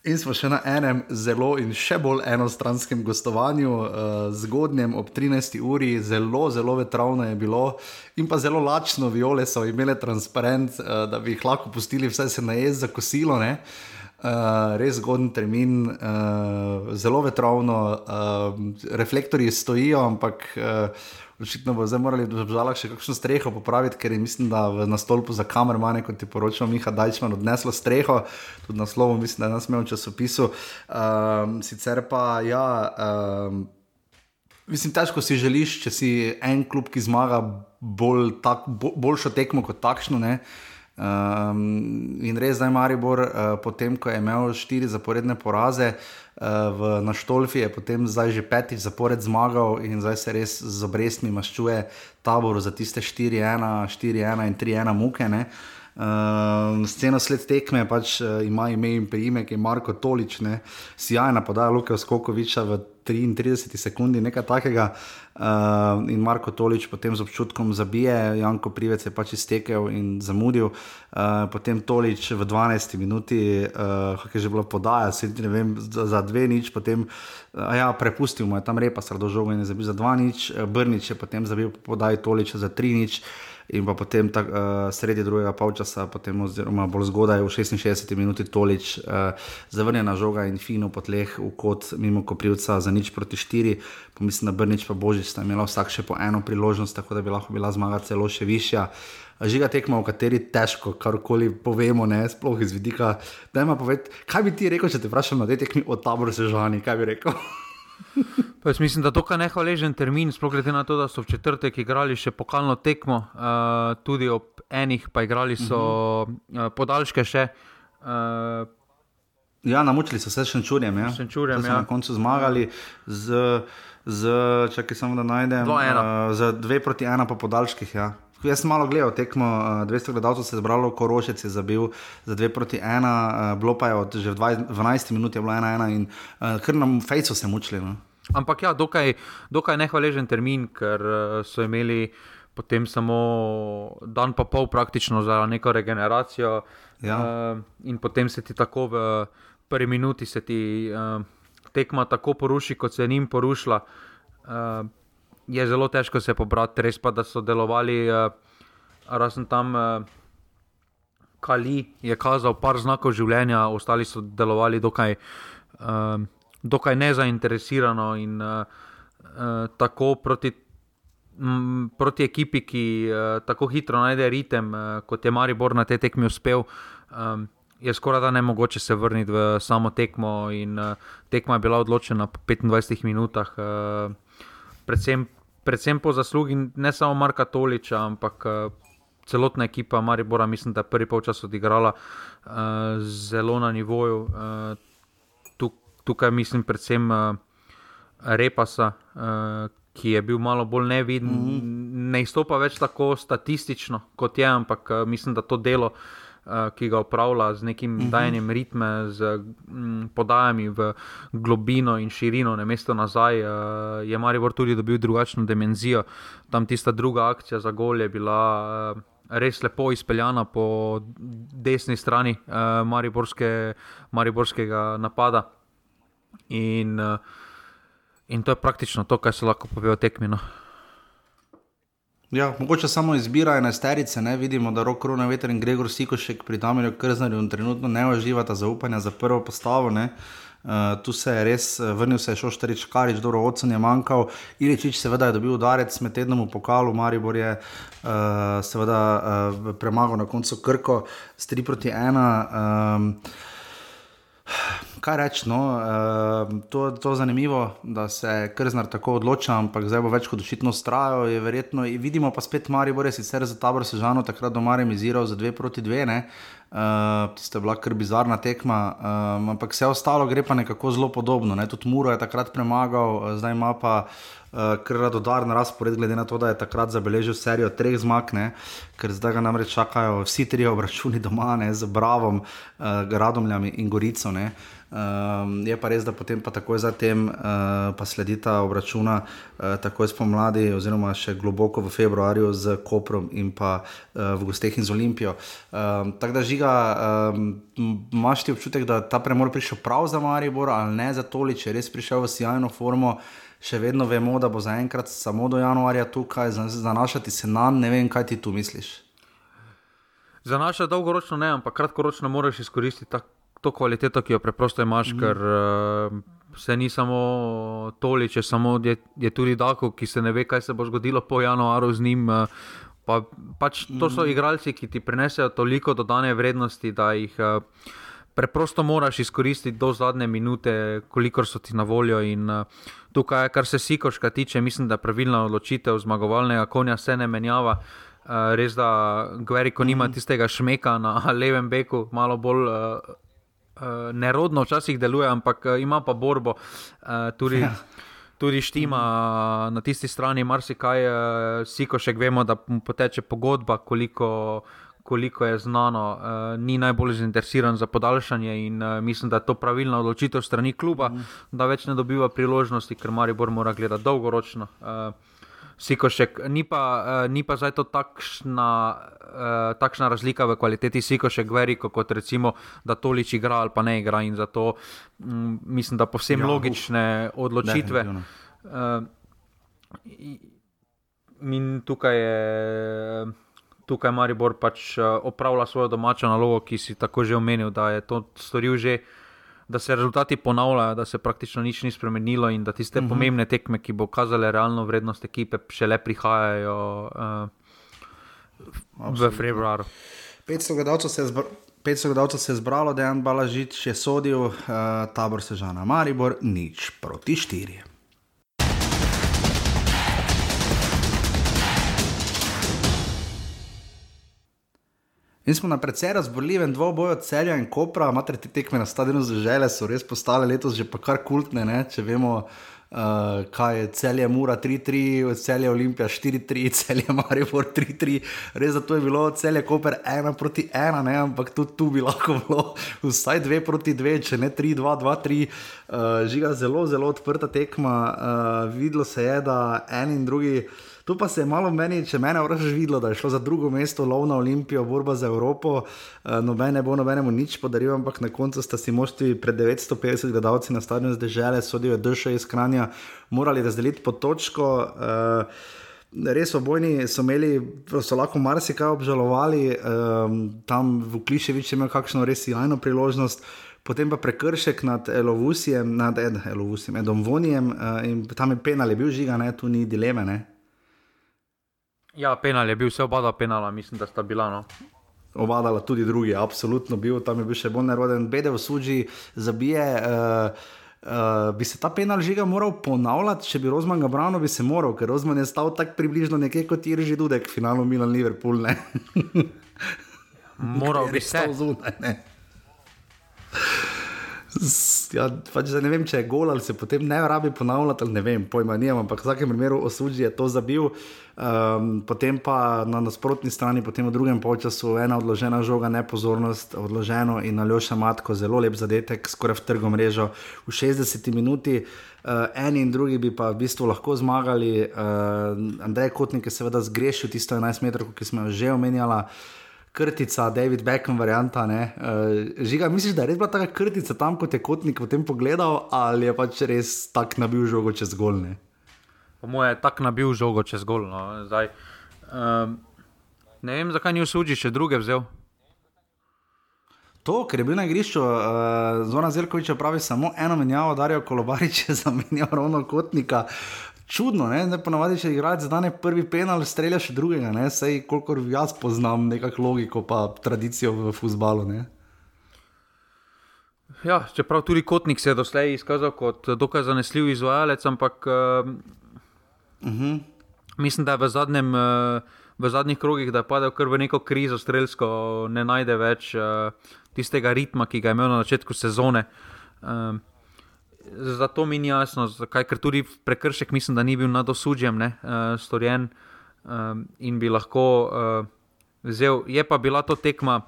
In smo še na enem zelo in še bolj enostranskem gostovanju, uh, zgodnjem ob 13. uri, zelo, zelo vetravno je bilo in pa zelo lačno, viole so imele transparent, uh, da bi jih lahko pustili vse se najez za kosilo. Ne? Uh, res zgoden termin, uh, zelo vetrovno, uh, reflektorji stojijo, ampak uh, očitno bo zdaj morali v žalah še kakšno streho popraviti, ker je, mislim, da v nastolpu za kamermane, kot ti poročal Miha Dajčman, odneslo streho, tudi naslovom, mislim, da je nas imel v časopisu. Um, sicer pa ja. Um, Mislim, težko si želiš, če si en klub, ki zmaga bolj tak, bo, boljšo tekmo kot takšno. Ne? Um, in res zdaj Maribor, uh, potem ko je imel štiri zaporedne poraze uh, v Naštolfi, je potem zdaj že petič zapored zmagal in zdaj se res z obrestmi maščuje taboru za tiste 4-1, 4-1 in 3-1 muke. Ne? Uh, sceno sled tekme pač, uh, ima ime in priimek, je Marko Tolič, ne, sjajna podaja Luka Skokoviča v 33 sekundi, nekaj takega. Uh, in Marko Tolič potem z občutkom zabije, Janko Privec je pač iztekel in zamudil. Uh, potem Tolič v 12 minuti, uh, kako je že bila podaja, ne vem, za, za dve nič, potem uh, ja, prepustil mu je tam repa, srdo žogo in je zabil za dva nič, uh, Brnič je potem zabil po podaji Toliča za tri nič in pa potem tak, uh, sredi drugega polčasa, potem oziroma bolj zgodaj v 66 minuti tolič, uh, zavrnjena žoga in fino po tleh v kot mimo Koprivca za nič proti štiri. Pa mislim, da Brnič pa Božič sta imela vsak še po eno priložnost, tako da bi lahko bila zmaga celo še višja. Žiga tekma, v kateri težko karkoli povemo, ne, sploh iz vidika. Poved, kaj bi ti rekel, če te vprašam na tej tekmi o taboru sežani? Kaj bi rekel? Pa jaz mislim, da je to kar nehvaležen termin, sploh glede na to, da so v četrtek igrali še pokalno tekmo, uh, tudi ob enih pa igrali so uh -huh. uh, podaljške še. Uh, Ja, namučili so se s Šenčurjem. Ja. Šenčurjem, To so ja. Na koncu zmagali z, z čakaj samo da najdem. 2:1. Uh, z 2 proti 1 po podaljških. Ja. Jaz sem malo gledal tekmo, uh, 200 gledalcev se je zbralo, Korošec je zabil za 2 proti 1, uh, bilo pa je od že v 20 12 minut je bilo 1-1 in uh, kar nam fejco se mučili. No. ampak ja, dokaj, dokaj nehvaležen termin, ker so imeli potem samo dan pa pol praktično za neko regeneracijo. Ja. In potem se ti tako v prvi minuti se ti tekma tako poruši, kot se je njim porušila. Uh, je zelo težko se pobrati, res pa, da so delovali, uh, razen tam. Uh, Kali je kazal par znakov življenja, ostali so delovali dokaj, uh, dokaj nezainteresirano in uh, uh, tako proti, proti ekipi, ki uh, tako hitro najde ritem, uh, kot je Maribor na tej tekmi uspel. Um, Je skoraj da ne mogoče se vrniti v samo tekmo, in uh, tekma je bila odločena po 25 minutah, uh, predvsem, predvsem po zaslugi ne samo Marka Toliča, ampak uh, celotna ekipa Maribora, mislim, da je prvi polčas odigrala uh, zelo na nivoju. Uh, tuk, tukaj mislim predvsem uh, Repasa, uh, ki je bil malo bolj neviden, mm -hmm. ne izstopa več tako statistično kot je, ampak uh, mislim, da to delo. Uh, ki ga upravlja z nekim uh -huh. dajanjem ritma, z mm, podajami v globino in širino, ne mesto nazaj, uh, je Maribor tudi dobil drugačno dimenzijo. Tam tista druga akcija za gol je bila uh, res lepo izpeljana po desni strani uh, Mariborske, Mariborskega napada. In, uh, In to je praktično to, kar se lahko pove o tekmino. Ja, mogoče samo izbira enajsterice, ne vidimo, da rok Runa Veter in Gregor Sikošek pri Damirju Krznarju trenutno ne uživata zaupanja za prvo postavo. Ne. Uh, tu se je res uh, vrnil, se je šel Štarič Karič, dobro ocen je manjkal. Iličič seveda je dobil udarec med tednom v pokalu, Maribor je uh, seveda uh, premagal na koncu Krko s 3 proti 1. Um, Kaj reči, no, uh, to je zanimivo, da se Krznar tako odloča, ampak zdaj bo več kot očitno strajo. Verjetno, vidimo pa spet Marijo, res sicer za tabor sežano takrat doma remiziral za dve proti dve, uh, tiste bila kar bizarna tekma, uh, ampak vse ostalo gre pa nekako zelo podobno. Ne? Tudi Muro je takrat premagal, zdaj ima pa uh, kar radodaren razpored, glede na to, da je takrat zabeležil serijo treh zmag, ne? ker zdaj ga namreč čakajo vsi tri obračuni doma ne? z Bravom, uh, Radomljami in Gorico. Ne? Um, je pa res, da potem pa takoj zatem uh, pa sledita obračuna, uh, takoj spomladi, oziroma še globoko v februarju z Koprom in pa uh, v Gosteh in z Olimpijo. Um, Tako da žiga, um, imaš ti občutek, da ta premor prišel prav za Maribor ali ne za toli, če je res prišel v sjajno formo. Še vedno vemo, da bo zaenkrat samo do januarja tukaj, zanašati se na ne vem, kaj ti tu misliš. Za naše dolgoročno ne, ampak kratkoročno moraš izkoristiti tako to kvaliteto, ki jo preprosto imaš, mm. ker uh, se ni samo toliče, samo je, je tudi tako, ki se ne ve, kaj se bo zgodilo po januaru z njim. Uh, pa, pač to so mm. igralci, ki ti prinesejo toliko dodane vrednosti, da jih uh, preprosto moraš izkoristiti do zadnje minute, kolikor so ti na voljo. In, uh, tukaj, kar se Sikoška tiče, mislim, da je pravilna odločitev zmagovalnega konja, se ne menjava. Uh, res da Gveriko nima mm. tistega šmeka na levem beku, malo bolj uh, nerodno včasih deluje, ampak uh, ima pa borbo. Uh, tudi, ja. tudi štima na tisti strani, marsikaj, siko še vemo, da poteče pogodba, koliko. Koliko je znano, uh, ni najbolj zainteresiran za podaljšanje, in uh, mislim, da je to pravilna odločitev strani kluba, mm. da več ne dobiva priložnosti, ker Maribor mora gledati dolgoročno. Uh, Sikošek, ni pa, uh, ni pa zdaj to takšna, uh, takšna razlika v kvaliteti Sikošek, veriko, kot recimo, da tolič igra ali pa ne igra. In zato um, mislim, da povsem ja, logične uf, odločitve. Uh, in tukaj je. Tukaj Maribor pač opravlja svojo domačo nalogo, ki si tako že omenil, da je to storil že uh, da se rezultati ponavljajo, da se praktično nič ni spremenilo in da tiste uh mhm. -huh. pomembne tekme, ki bo kazale realno vrednost ekipe, šele prihajajo uh, v februarju. 500 gledalcev se je zbralo. 500 gledalcev se je zbralo, da je en balažič je sodil, uh, tabor Sežana Maribor, nič proti štirje. Mi smo na precej razborljivem dvoboju celja in kopra, imate te tekme na stadionu za žele, so res postale letos že pa kar kultne, ne? če vemo, uh, kaj je celje Mura 3-3, celje Olimpija 4-3, celje Maribor 3-3. Res zato je bilo celje Koper 1 proti 1, ne? ampak tudi tu bi lahko bilo vsaj 2 proti 2, če ne 3-2, 2-3. Uh, žiga zelo, zelo odprta tekma. Uh, videlo se je, da en in drugi. Tu pa se je malo meni, če mene vražeš videlo, da je šlo za drugo mesto, lov na Olimpijo, borba za Evropo. Uh, noben ne bo nobenemu nič podaril, ampak na koncu sta si mošti pred 950 gledalci na stadionu zdržele, sodijo duše iz Kranja, morali razdeliti po točko. Uh, Res obojni so imeli, so lahko marsikaj obžalovali, um, tam v Kliševiču imel kakšno res jajno priložnost, potem pa prekršek nad Elovusijem, nad Ed, Elovusijem, Edom Vonijem uh, in tam je penal, je bil žiga, ne, tu ni dileme. Ne. Ja, penal je bil, vse oba penala, mislim, da sta bila. No. Obadala tudi drugi, absolutno bil, tam je bil še bolj neroden, bede v suži, zabije. Uh, Uh, bi se ta penal žiga moral ponavljati, če bi Rozman ga branil, bi se moral, ker Rozman je stal tako približno nekje kot Irži Dudek, finalno Milan Liverpool. moral bi se. Zunaj, Ja, pač ne vem, če je gol ali se potem ne rabi ponavljati. Ne vem, pojma nimam, ampak v vsakem primeru osuđi je to zabil. Um, potem pa na nasprotni strani, potem v drugem času, ena odložena žoga, nepozornost, odloženo in na Ljoša Matko, zelo lep zadetek, skoraj v trgo mrežo v 60 minuti. Uh, eni in drugi bi pa v bistvu lahko zmagali. Uh, Andrej Kotnik je seveda zgrešil tisto 11 metrov, ki smo jo že omenjali. Krtica, David Beckham, varianta. Uh, žiga, misliš, da je res bila ta krtica tam, kot je kotnik v tem pogledal, ali je pač res tak nabil žogo čez golne? Po mojem je tak nabil žogo čez golno. Zdaj, um, ne vem, zakaj ni v suči še druge vzel. To, ker je bil na igrišču, uh, Zona Zelkovič pravi samo eno menjavo, Darijo Kolobarič je zamenjal ravno kotnika. Čudno, ne, ne ponavadi, če igraš za dane prvi penal, streljaš drugega, ne, sej kolikor jaz poznam nekakšno logiko pa tradicijo v futbalu. Ja, čeprav tudi kotnik se je doslej izkazal kot dokaj zanesljiv izvajalec, ampak uh, uh -huh. mislim, da je v zadnjem. Uh, V zadnjih krogih, da je padel kar v neko krizo, strelsko, ne najde več uh, tistega ritma, ki ga je imel na začetku sezone. Um, zato mi ni jasno, zakaj, ker tudi prekršek mislim, da ni bil nad osuđem ne, uh, storjen um, in bi lahko uh, vzel. Je pa bila to tekma,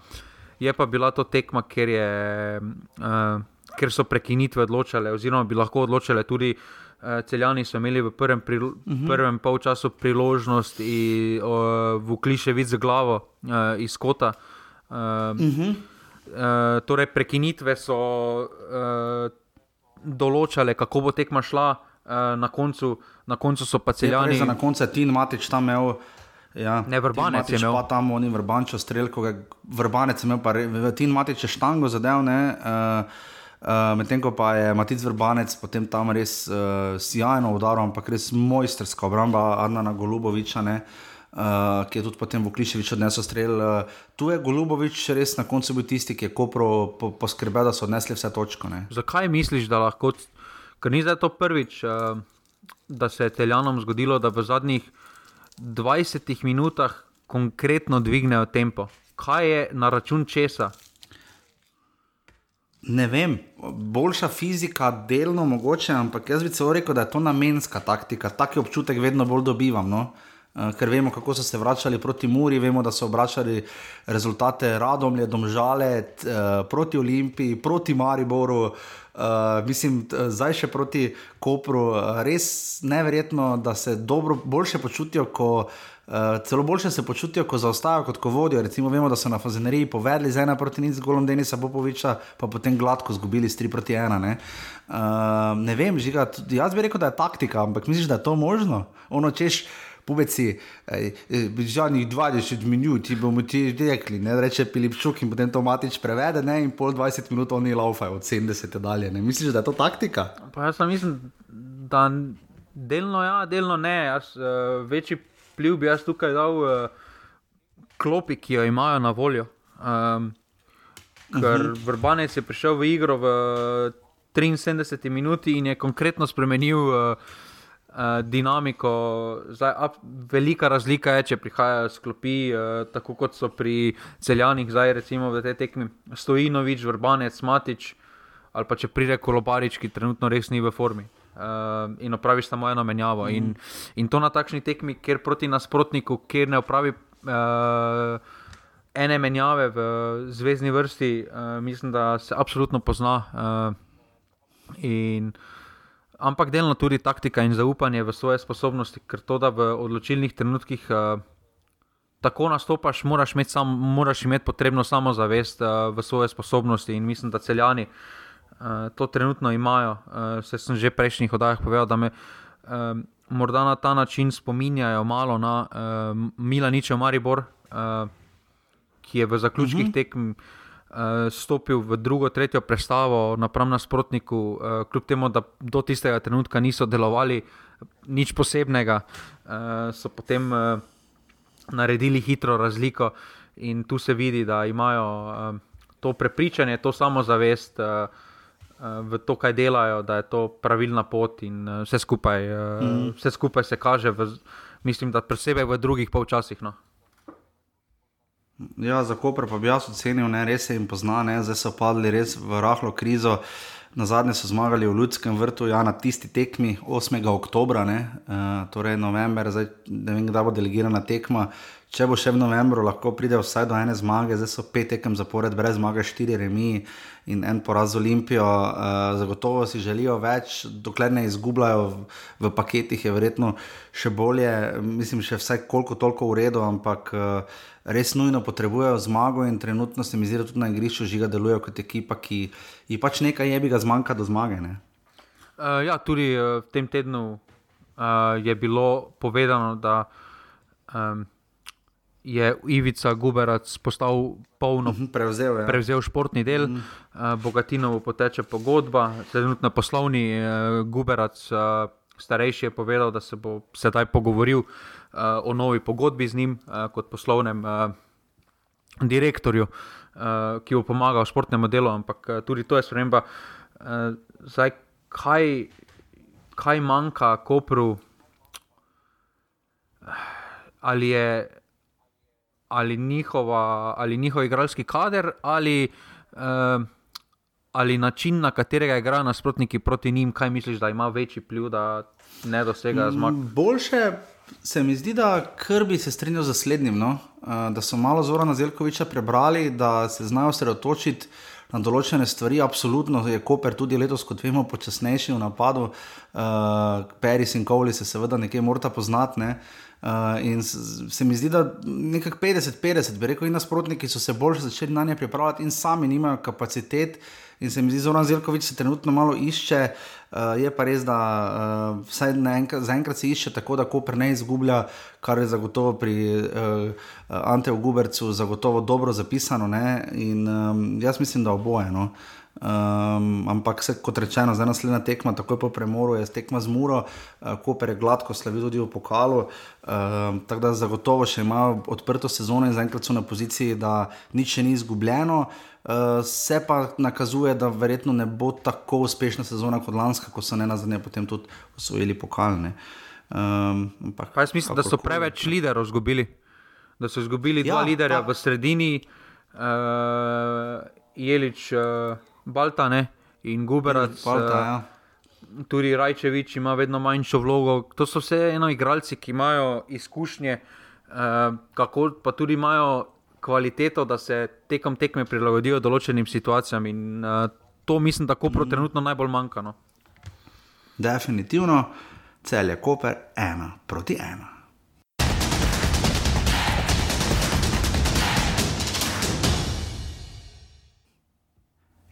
je pa bila to tekma, ker, je, uh, ker so prekinitve odločale, oziroma bi lahko odločale tudi. Celjani so imeli v prvem, prilo, uh mhm. -huh. prvem polčasu priložnost in uh, v kliše vid za glavo uh, iz kota. Uh, uh. -huh. Uh, torej, prekinitve so uh, določale, kako bo tekma šla, uh, na, koncu, na koncu so pa celjani. Na koncu je Tin Matič tam imel. Ja, ne, vrbanec je imel. Pa tam oni vrbančo strelko, vrbanec je imel, pa Tin Matič je štango zadev. Uh, Uh, Medtem ko pa je Matic Vrbanec potem tam res uh, sjajno udaril, ampak res mojsterska obramba Adnana Goluboviča. Uh, uh, ki je tudi potem v Kliševič odnesel strel. Uh, tu je Golubovič res na koncu bil tisti, ki je kopro po, poskrbel, da so odnesli vse točke. Zakaj misliš, da lahko, ker ni zdaj to prvič, uh, da se je Teljanom zgodilo, da v zadnjih 20 minutah konkretno dvignejo tempo? Kaj je na račun česa? Ne vem, boljša fizika, delno mogoče, ampak jaz bi celo rekel, da je to namenska taktika. Taki občutek vedno bolj dobivam. No? Uh, Eh, ker vemo, kako so se vračali proti Muri, vemo, da so obračali rezultate Radomlje, Domžale, eh, proti Olimpiji, proti Mariboru. Uh, mislim, zdaj še proti Kopru, res neverjetno, da se dobro, boljše počutijo, ko, uh, celo boljše se počutijo, ko zaostajajo, kot ko vodijo. Recimo, vemo, da so na Fazeneriji povedali z ena proti nič, z golom Denisa Popoviča, pa potem gladko izgubili s 3 proti 1. Ne, uh, ne vem, žiga, jaz bi rekel, da je taktika, ampak misliš, da je to možno? Ono češ. Pubeci, žalnih 20 minut, ti bomo ti rekli, ne reče Pilipčuk in potem to matič prevede, ne, in pol 20 minut oni laufajo od 70 dalje. Ne. Misliš, da je to taktika? Pa jaz mislim, da delno ja, delno ne. Jaz, uh, večji pliv bi jaz tukaj dal uh, klopi, ki jo imajo na voljo. Um, ker uh mhm. -huh. Vrbanec je prišel v igro v 73 minuti in je konkretno spremenil. Uh, uh, dinamiko. Zdaj, ab, velika razlika je, če prihajajo sklopi, uh, tako kot so pri celjanih, zdaj recimo v tej tekmi Stojinovič, Vrbanec, Matič, ali pa če pride Kolobarič, ki trenutno res ni v formi. Uh, in opraviš samo eno menjavo. Mm. In, in to na takšni tekmi, kjer proti nasprotniku, kjer ne opravi uh, ene menjave v zvezdni vrsti, uh, mislim, da se absolutno pozna. Uh, in uh, ampak delno tudi taktika in zaupanje v svoje sposobnosti, ker to, da v odločilnih trenutkih uh, tako nastopaš, moraš imeti, sam, moraš imeti potrebno samozavest uh, v svoje sposobnosti in mislim, da celjani uh, to trenutno imajo. Uh, se sem že v prejšnjih oddajah povedal, da me. Uh, Morda na ta način spominjajo malo na uh, Milaničev Maribor, uh, ki je v zaključkih uh mhm. -huh. tekem uh, stopil v drugo, tretjo predstavo napram nasprotniku, uh, kljub temu, da do tistega trenutka niso delovali nič posebnega, uh, so potem uh, naredili hitro razliko in tu se vidi, da imajo uh, to prepričanje, to samozavest. Uh, V to, kaj delajo, da je to pravilna pot, in vse skupaj, mm. vse skupaj se kaže, v, mislim, da posebej v drugih polčasih. No. Ja, za Koper pa bi jaz ocenil, da res se jim pozna, ne? zdaj so padli res v rahlo krizo. Na zadnje so zmagali v Ljudskem vrtu, ja, na tisti tekmi 8. oktober, uh, torej november, zdaj ne vem, kdaj bo delegirana tekma. če bo še v novembru, lahko pride vsaj do ene zmage, zdaj so pet tekem zapored, brez zmage, štiri remi in en poraz z Olimpijo. Uh, zagotovo si želijo več, dokler ne izgubljajo v, v paketih, je verjetno še bolje, mislim, še vsaj koliko toliko v redu, ampak. Uh, Res nujno potrebujejo zmago, in trenutno se mi zdi, da tudi na igrišču žiga delujejo kot ekipa, ki ji pač nekaj je, bi ga zmanjka do zmage. Uh, ja, tudi uh, v tem tednu uh, je bilo povedano, da um, je Ivica Guberac postal polno, uh mhm, -huh, prevzel, ja. prevzel športni del, uh -huh. uh, Bogatinovo poteče pogodba, trenutno poslovni uh, Guberac, uh, starejši je povedal, da se bo sedaj pogovoril uh, o novi pogodbi z njim uh, kot poslovnem uh, direktorju, uh, ki bo pomagal športnemu delu, ampak uh, tudi to je sprememba. Uh, zdaj, kaj, kaj manjka Kopru? Ali je ali njihova, ali njihov igralski kader, ali, uh, ali način, na katerega igrajo nasprotniki proti njim, kaj misliš, da ima večji pliv, da ne dosega mm, zmag? Boljše se mi zdi, da krbi se strinjajo z naslednjim, no? uh, da so malo Zorana Zelkoviča prebrali, da se znajo sredotočiti. Na določene stvari, absolutno je Koper tudi letos, kot vemo, počasnejši v napadu. Uh, Peris in Kovli se seveda nekje morata poznati. Ne? Uh, in se mi zdi, da nekako 50-50, bi rekel, in nasprotniki so se bolj začeli na nje pripravljati, in sami nimajo kapacitet. In se mi zdi, Zoran Zelkovič se trenutno malo išče. Uh, je pa res, da uh, vsaj zaenkrat se išče tako, da Koper ne izgublja, kar je zagotovo pri uh, Anteju Gubercu zagotovo dobro zapisano. Ne? In um, jaz mislim, da oboje. No? Uh, Um, ampak, se, kot rečeno, zdaj naslednja tekma, takoj po premoru, je tekma z Muro, uh, Koper je gladko slavil tudi v pokalu. Um, tako da zagotovo še imajo odprto sezono in zaenkrat so na poziciji, da nič še ni izgubljeno. Uh, se pa nakazuje, da verjetno ne bo tako uspešna sezona kot lanska, ko so ne nazadnje potem tudi osvojili pokalne. Um, ampak, jaz mislim, da so preveč liderov izgubili. Da so izgubili ja, dva liderja pa. v sredini, uh, Jelič. Uh, Baltane in Guberac. Balta, ja. Eh, tudi Rajčevič ima vedno manjšo vlogo. To so vse eno igralci, ki imajo izkušnje, eh, kako pa tudi imajo kvaliteto, da se tekom tekme prilagodijo določenim situacijam. In eh, to mislim, da Kopro mm. trenutno najbolj manjka. No. Definitivno, cel je Koper ena proti ena.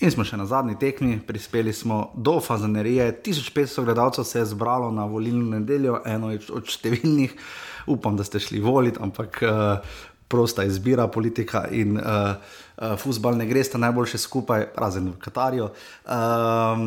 In smo še na zadnji tekmi, prispeli smo do Fazanerije. 1500 gledalcev se je zbralo na volilno nedeljo, eno od številnih, upam, da ste šli voliti, ampak uh, prosta izbira politika in uh, uh, futbal ne gre sta najboljše skupaj, razen v Katarju. Uh,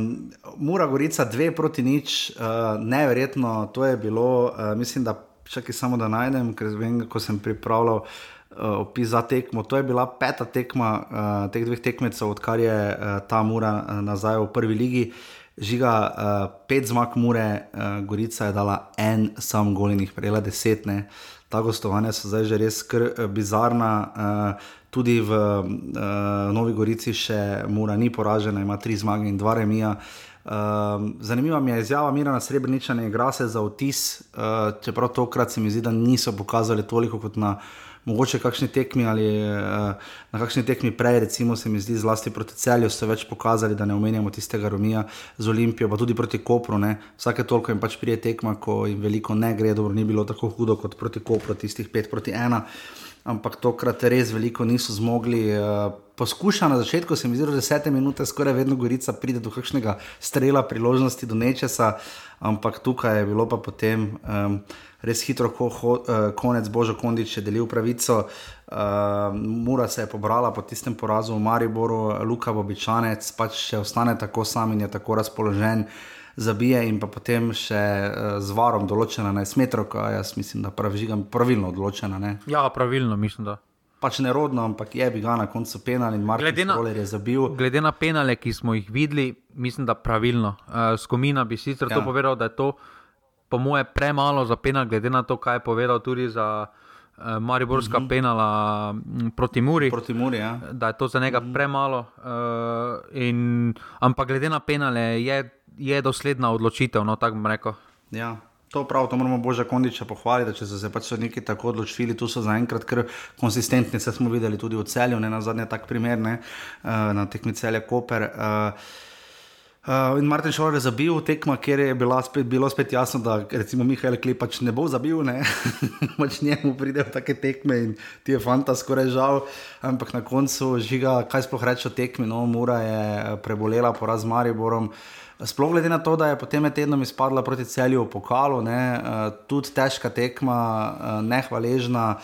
Mura Gorica, dve proti nič, uh, neverjetno, to je bilo, uh, mislim, da čakaj samo da najdem, ker vem, ko sem pripravljal. Eh, opis za tekmo. To je bila peta tekma uh, teh dveh tekmecev, odkar je uh, ta Mura uh, nazaj v prvi ligi. Žiga uh, pet zmag Mure, uh, Gorica je dala en sam gol in jih prejela deset. Ne. Ta gostovanja so zdaj že res kr, bizarna. Uh, tudi v uh, Novi Gorici še Mura ni poražena, ima tri zmage in dva remija. Uh, zanimiva mi je izjava Mirana Srebreniča, ne igra se za vtis, uh, čeprav tokrat se mi zdi, da niso pokazali toliko kot na mogoče kakšni tekmi ali uh, na kakšni tekmi prej, recimo se mi zdi zlasti proti celju, so več pokazali, da ne omenjamo tistega Romija z Olimpijo, pa tudi proti Kopru. Ne. Vsake toliko jim pač prije tekma, ko jim veliko ne gre, dobro ni bilo tako hudo kot proti Kopru, tistih 5 proti 1. Ampak tokrat res veliko niso zmogli. Uh, poskuša na začetku, se mi zdi, da je 10 minut, skoraj vedno Gorica pride do kakšnega strela, priložnosti do nečesa, ampak tukaj je bilo pa potem. Um, res hitro, ko ho, uh, konec Božo Kondič je delil pravico. Uh, Mura se je pobrala po tistem porazu v Mariboru, Luka Bobičanec pač še ostane tako sam in je tako razpoložen. Zabije in pa potem še uh, z varom določena na 11 metrov, jaz mislim, da pravižigam pravilno odločena. Ne? Ja, pravilno mislim, da. Pač nerodno, ampak je bi ga na koncu penal in Koller je zabil. Glede na penale, ki smo jih videli, mislim, da pravilno. Uh, Skomina bi sicer ja. to povedal, da je to po moje, premalo za penal, glede na to, kaj je povedal tudi za uh, Mariborska uh mhm. -huh. penala m, proti Muri. Proti Muri ja. Da je to za njega uh mhm. -huh. premalo. Uh, in, ampak glede na penale je, je dosledna odločitev, no tako bom rekel. Ja. To prav, to moramo Božja Kondiča pohvaliti, da če so se pač neki tako odločili, tu so zaenkrat kar konsistentni, se smo videli tudi v celju, ne na zadnje tak primer, ne, uh, na tekmi celje Koper. Uh, Uh, in Martin Šolar je zabil tekmo, kjer je bila spet, bilo spet jasno, da recimo Mihajl Klep pač ne bo zabil, ne pač njemu pridejo take tekme in ti je fanta skoraj žal. Ampak na koncu žiga, kaj sploh reče o tekmi, no, Mura je prebolela poraz z Mariborom. Sploh glede na to, da je potem tednom izpadla proti celju v pokalu, ne, uh, tudi težka tekma, uh, nehvaležna.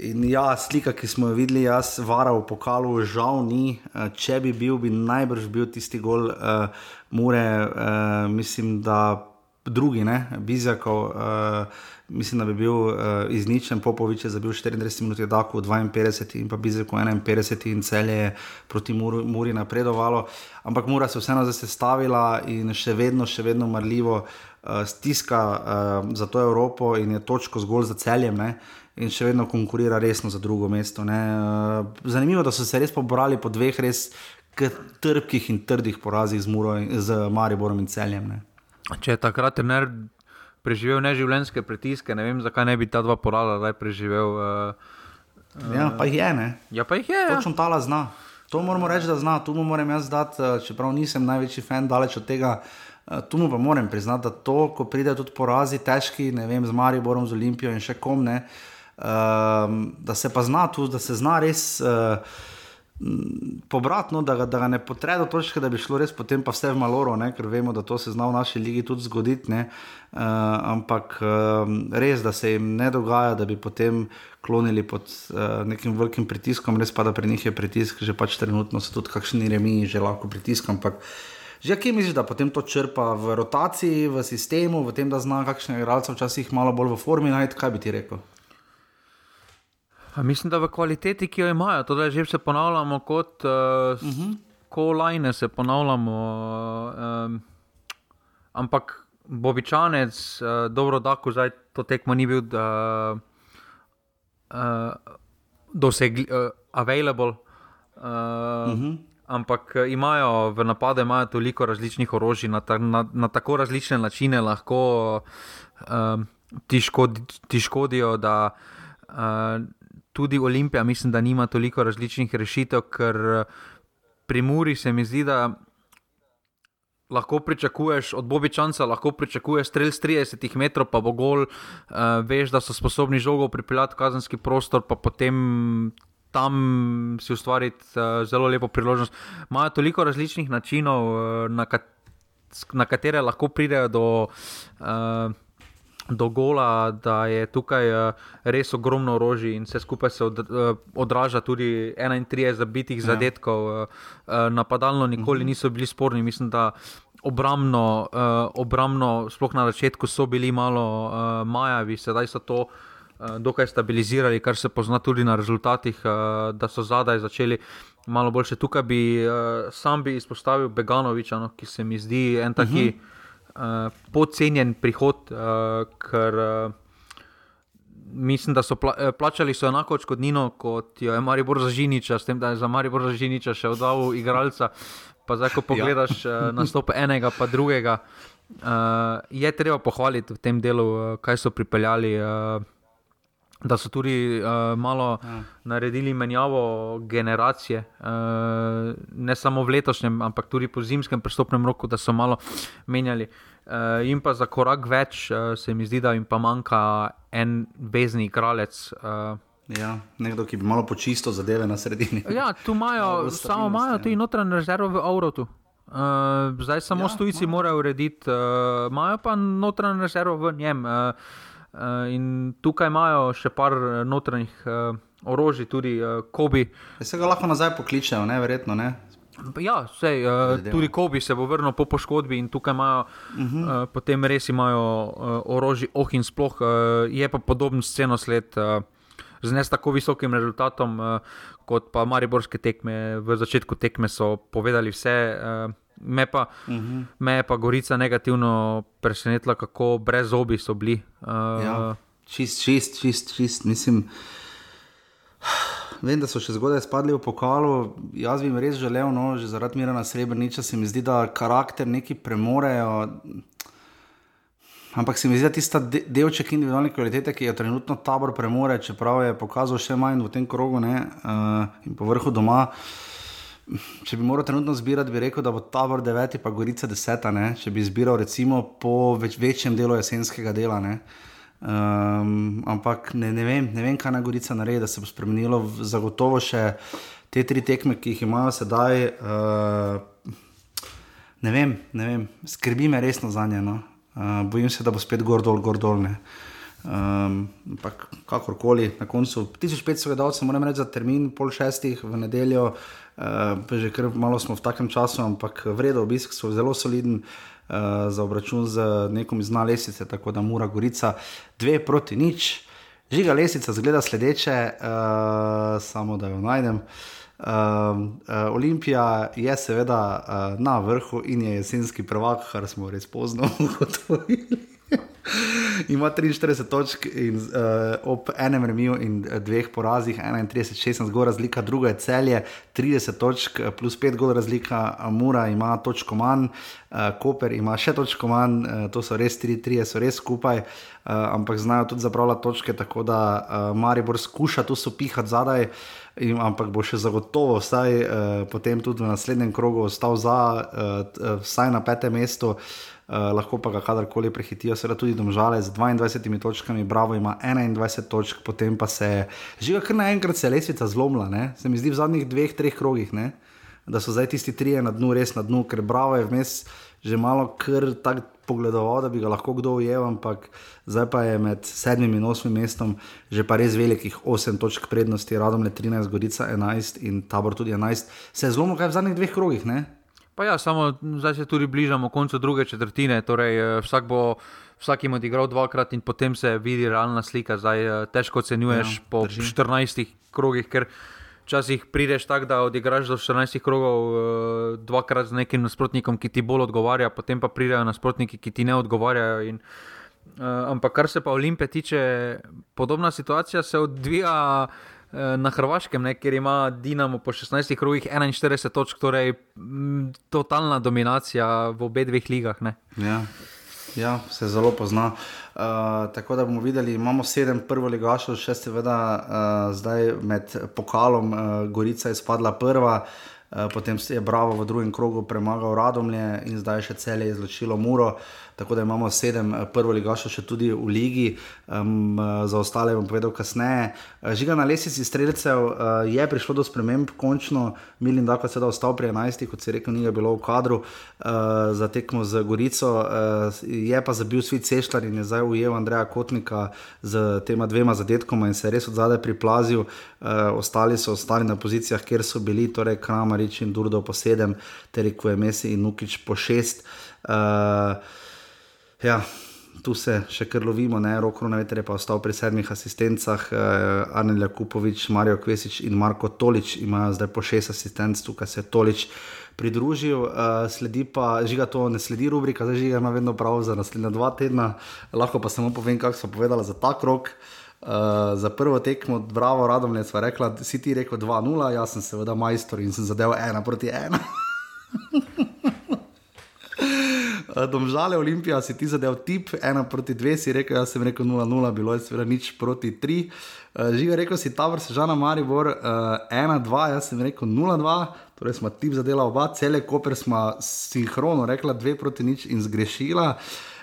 In ja, slika, ki smo jo videli, jaz varal v pokalu, žal ni. Eh, če bi bil, bi najbrž bil tisti gol, uh, mure, uh, mislim, da drugi, ne, Bizjakov, uh, mislim, da bi bil uh, izničen, Popovič je zabil 34 minut, Daku 52 in pa Bizjakov 51 in celje je proti Muri, Muri napredovalo. Ampak Mura se vseeno zastavila in še vedno, še vedno marljivo uh, stiska uh, za to Evropo in je točko zgolj za celjem. Ne in še vedno konkurira resno za drugo mesto. Ne. Zanimivo je, da so se res pobrali po dveh res trpkih in trdih porazih z, Muro, z Mariborom in Celjem. Ne. Če je takrat trener preživel neživljenjske pritiske, ne vem, zakaj ne bi ta dva porala zdaj preživel. Uh, ja, pa jih je. Ne. Ja, pa jih je. Ja. Točno tala zna. To moramo reči, da zna, tu mu moram jaz dati, čeprav nisem največji fan, daleč od tega. Tu mu pa moram priznati, da to, ko pride tudi porazi, težki, ne vem, z Mariborom, z Olimpijo in še kom ne, uh, um, da se pa zna tu, da se zna res. Uh, Pobratno, da, da ga ne potre do točke, da bi šlo res potem pa vse v maloro, ne? ker vemo, da to se zna v naši ligi tudi zgoditi. Uh, ampak uh, res, da se jim ne dogaja, da bi potem klonili pod uh, nekim velikim pritiskom, res pa da pri njih je pritisk, že pač trenutno so tudi kakšni remi, že lahko pritisk. Ampak že kje misliš, da potem to črpa v rotaciji, v sistemu, v tem, da zna kakšne igralce včasih malo bolj v formi najti, kaj bi ti rekel? Mislim, da v kvaliteti, ki jo imajo, to že se ponavljamo kot uh, uh -huh. kolajne, se ponavljamo. Uh, ampak Bobičanec, uh, dobro, da ko zdaj to tekmo ni bil, da uh, dosegli, uh, available. Uh, uh -huh. Ampak imajo v napadu imajo toliko različnih orožij, na, ta, na, na tako različne načine lahko uh, ti, škodi, ti škodijo. Da, uh, tudi Olimpija, mislim, da nima toliko različnih rešitev, ker eh, pri Muri se mi zdi, da lahko pričakuješ od Bobičanca, lahko pričakuješ strelj z 30 metrov, pa bo gol, uh, veš, da so sposobni žogo pripeljati v kazenski prostor, pa potem. Tam si ustvariti uh, zelo lepo priložnost. Imajo toliko različnih načinov, uh, na, kat na katere lahko pridejo do uh, do gola, da je tukaj uh, res ogromno orožij in vse skupaj se od, uh, odraža tudi 31 zabitih ja. zadetkov. Uh, uh, napadalno nikoli uh mhm. niso bili sporni, mislim, da obramno, uh, obramno, sploh na začetku so bili malo uh, majavi, sedaj so to. Dokaj stabilizirali, kar se pozna tudi na rezultatih, da so zadaj začeli malo boljše. Tukaj bi sam bi izpostavil Beganoviča, no, ki se mi zdi en taki. Uh mhm. -huh uh, podcenjen prihod, uh, ker uh, mislim, da so pla plačali so enako odškodnino kot jo je Maribor za Žiniča, s tem, da je za Maribor za Žiniča še oddal igralca. Pa zdaj, ko ja. pogledaš ja. uh, nastop enega, pa drugega, uh, je treba pohvaliti v tem delu, kaj so pripeljali. Uh, da so tudi uh, malo ja. naredili menjavo generacije, uh, ne samo v letošnjem, ampak tudi po zimskem prstopnem roku, da so malo menjali. Uh, in pa za korak več uh, se mi zdi, da jim pa manjka en vezni kralec. Uh, Ja, nekdo, ki bi malo počistil zadeve na sredini. Ja, tu imajo, samo imajo tudi notranje rezerve v Avrotu. Uh, zdaj samo ja, tujci morajo urediti, uh, imajo pa notranje rezerve v njem. Uh, Uh, in tukaj imajo še par eh, notranjih uh, orožij, tudi Kobi. Ja, se ga lahko nazaj pokličejo, ne? verjetno. Ne? Ja, sej, tudi Kobi se bo vrnil po poškodbi in tukaj imajo, uh -huh. uh, potem res imajo orožje, oh in sploh je pa podoben sceno sled. Z ne tako visokim rezultatom, kot pa Mariborske tekme, v začetku tekme so povedali vse, Me pa, uh mhm. -huh. me je pa Gorica negativno presenetila, kako brez zobi so bili. Uh, ja, čist, čist, čist, čist. Mislim, vem, da so še zgodaj spadli v pokalu. Jaz bi jim res želel, no, že zaradi mira na srebrniča, se mi zdi, da karakter neki premorejo. Ampak se mi zdi, da tista de delček individualne kvalitete, ki jo trenutno tabor premore, čeprav je pokazal še manj v tem krogu ne, uh, in po vrhu doma. Če bi moral trenutno zbirati, bi rekel, da bo tabor deveti, pa gorica deseta. Ne? Če bi zbiral recimo po več, večjem delu jesenskega dela. Um, ampak ne, ne, vem, ne vem, kaj naj gorica naredi, da se bo spremenilo. Zagotovo še te tri tekme, ki jih imajo sedaj. Uh, ne vem, ne vem, skrbi me resno za njeno. Uh, bojim se, da bo spet gor dol, gor dol. Um, kakorkoli, na koncu 1500 gledalcev, moram reči, za termin pol šestih v nedeljo, uh, že kar malo smo v takem času, ampak vredno obisk so zelo soliden. Uh, za obračun z nekom iz Nalesice, tako da mora Gorica dve proti nič. Žiga Lesica zgleda sledeče, uh, samo da jo najdem. Uh, Uh, uh, Olimpija je seveda uh, na vrhu in je jesenski prvak, kar smo res pozno ugotovili. Ima 43 točk in, uh, ob enem remiju in dveh porazih, 31-16 gor razlika, druga je celje, 30 točk plus 5 gor razlika, Mura ima točko manj, uh, Koper ima še točko manj, uh, to so res 3-3, so res skupaj, uh, ampak znajo tudi zapravljati točke, tako da uh, Maribor skuša tu sopihati zadaj. In, ampak bo še zagotovo, vsaj uh, potem tudi v naslednjem krogu, ostal za, uh, vsaj na petem mestu, uh, lahko pa ga kadarkoli prehitijo, seveda tudi domžale z 22 točkami, Bravo ima 21 točk, potem pa se že kar naenkrat se lesvica zlomila, ne? se mi zdi v zadnjih dveh, treh krogih, ne? da so zdaj tisti trije na dnu, res na dnu, ker Bravo je vmes že malo kar tako pogledoval, da bi ga lahko kdo ujel, ampak zdaj pa je med sedmim in osmim mestom že pa res velikih osem točk prednosti, radom le 13, Gorica 11 in tabor tudi 11. Se je zlomil kaj v zadnjih dveh krogih, ne? Pa ja, samo zdaj se tudi bližamo koncu druge četrtine, torej eh, vsak bo. Vsak ima odigral dvakrat in potem se vidi realna slika. Zdaj eh, težko ocenjuješ ja, po drži. 14 krogih, ker včasih prideš tako, da odigraš do 14 krogov uh, dvakrat z nekim nasprotnikom, ki ti bolj odgovarja, potem pa pridejo nasprotniki, ki ti ne odgovarjajo. In, ampak kar se pa Olimpije tiče, podobna situacija se odvija. Eh, na Hrvaškem, ne, kjer ima Dinamo po 16 krogih 41 točk, torej m, totalna dominacija v obeh dveh ligah. Ja. Ja, se zelo pozna. Uh, tako da bomo videli, imamo sedem prvo ligašov, še seveda uh, zdaj med pokalom, uh, Gorica je spadla prva, uh, potem je Bravo v drugem krogu premagal Radomlje in zdaj še cel je izločilo Muro. Uh, tako da imamo sedem eh, prvo ligašov še tudi v ligi, um, za ostale bom povedal kasneje. Eh, žiga na lesici streljcev uh, je prišlo do sprememb, končno Milin Dako je ostal pri 11, kot se je rekel, ni ga bilo v kadru uh, za tekmo z Gorico, uh, je pa zabil svet Sešljar in je zdaj ujel Andreja Kotnika z tema dvema zadetkoma in se je res od zadaj priplazil. Uh, ostali so ostali na pozicijah, kjer so bili, torej Kramarič in Durdo po sedem, ter Riko je Mesi in Nukič po šest. Uh, Ja, tu se še kar lovimo, ne roko na veter, pa ostal pri sedmih asistencah, eh, Arnel Kupovič, Marijo Kvesič in Marko Tolič imajo zdaj po šest asistenc, tukaj se je Tolič pridružil, uh, sledi pa, žiga to ne sledi rubrika, zdaj žiga ima vedno prav za naslednja dva tedna, lahko pa samo povem, kako so povedala za ta krok. Uh, za prvo tekmo, bravo, radom je sva rekla, si ti rekel 2-0, jaz sem seveda majstor in sem zadeval 1 proti 1. Eh, domžale Olimpija si ti zadev tip, ena proti dve, si rekel, jaz sem rekel 0-0, bilo je seveda nič proti tri. Uh, Živi rekel si Tavr, Sežana Maribor, 1-2, uh, jaz sem rekel 0-2, torej smo tip zadela oba, cele koper smo sinhrono rekla 2 proti nič in zgrešila.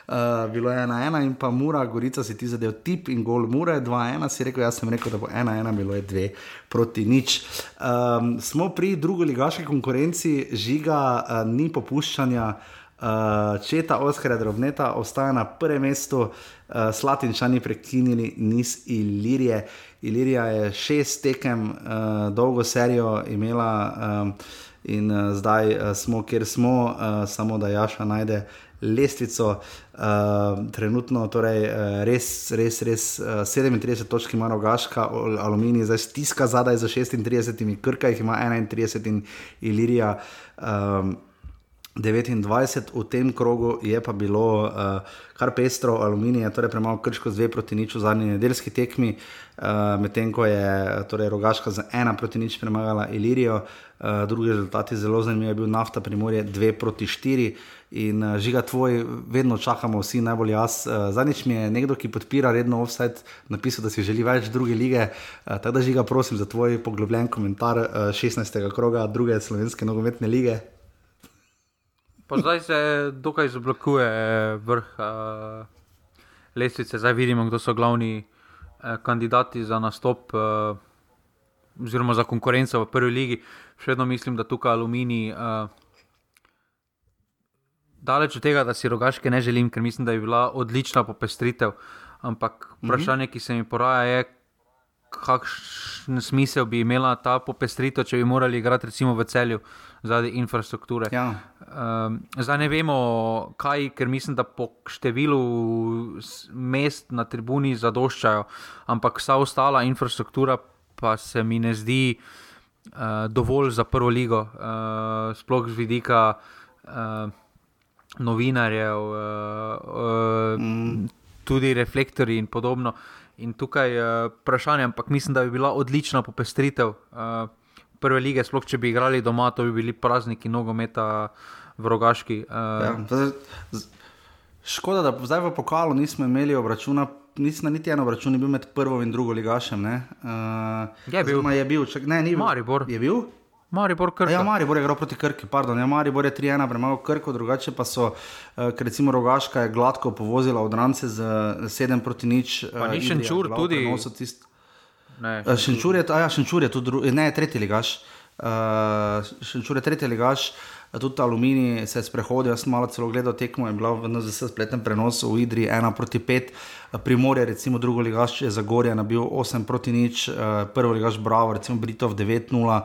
Uh, bilo je 1-1 in pa Mura, Gorica si ti zadev tip in gol Mure, 2-1 si rekel, jaz sem rekel, da bo 1-1, bilo je 2 proti nič. Um, smo pri drugi ligaški konkurenci, žiga uh, ni popuščanja. Uh, četa Oskarja Drobneta ostaja na prvem mestu, uh, Slatinčani prekinili niz Ilirije. Ilirija je šest tekem, uh, dolgo serijo imela um, in uh, zdaj uh, smo, kjer smo, uh, samo da Jaša najde lestvico. Uh, trenutno torej, uh, res, res, res uh, 37 točk ima rogaška, aluminij zdaj stiska zadaj za 36, krka jih ima 31 in Ilirija. Um, 29 v tem krogu je pa bilo uh, kar pestro, aluminij, torej premalo krško z dve proti nič v zadnji nedeljski tekmi, uh, medtem ko je torej, rogaška za ena proti nič premagala Ilirijo, uh, drugi rezultati zelo zanimivi, je bil nafta primorje dve proti štiri. In uh, žiga tvoj, vedno čakamo, vsi najbolj jaz. Uh, Zadnjič mi je nekdo, ki podpira redno offset, napisal, da si želi več druge lige. Uh, tako da žiga, prosim za tvoj poglobljen komentar uh, 16. kroga druge slovenske nogometne lige. Pa zdaj se dokaj zablokuje vrh uh, lestvice, zdaj vidimo, kdo so glavni uh, kandidati za nastop, uh, oziroma za konkurenco v prvi ligi. Še vedno mislim, da tukaj aluminij. Uh, Daleč od tega, da si rogaške ne želim, ker mislim, da je bila odlična popestritev. Ampak mhm. vprašanje, ki se mi poraja, je, kakšen smisel bi imela ta popestritev, če bi morali igrati recimo v celju zaradi infrastrukture. Ja. Um, zdaj ne vemo, kaj, ker mislim, da po številu mest na tribuni zadoščajo, ampak vsa ostala infrastruktura pa se mi ne zdi uh, dovolj za prvo ligo, uh, sploh z vidika. Uh, Novinarjev, uh, uh, mm. tudi reflektori in podobno. In tukaj je uh, vprašanje, ampak mislim, da bi bila odlična popestritev uh, prve lige, sploh če bi igrali doma, to bi bili prazniki nogometa v rogaški. Uh, ja, škoda, da zdaj v pokalu nismo imeli obračuna. Nisem na niti eno račun bil med prvo in drugo ligašem. Uh, je bil, je bil, čak, ne, ni bil. Maribor. Je bil? Maribor, Krka. Ja, Maribor je igral proti Krki, pardon, ja, Maribor je 3-1 premagal Krko, drugače pa so, uh, recimo Rogaška je gladko povozila od Rance z 7 proti nič. Pa uh, ni Šenčur tudi. Uh, šenčur je, ja, Šenčur je tudi, ne, tretji ligaš. Uh, šenčur je tretji ligaš. Tudi Aluminij se je sprehodil, jaz sem malo celo gledal tekmo, je bilo v NZS spletnem prenosu v Idri 1 proti 5, Primorje, recimo drugo ligaš je Zagorja nabil 8 proti nič, prvo ligaš Bravo, recimo Britov 9-0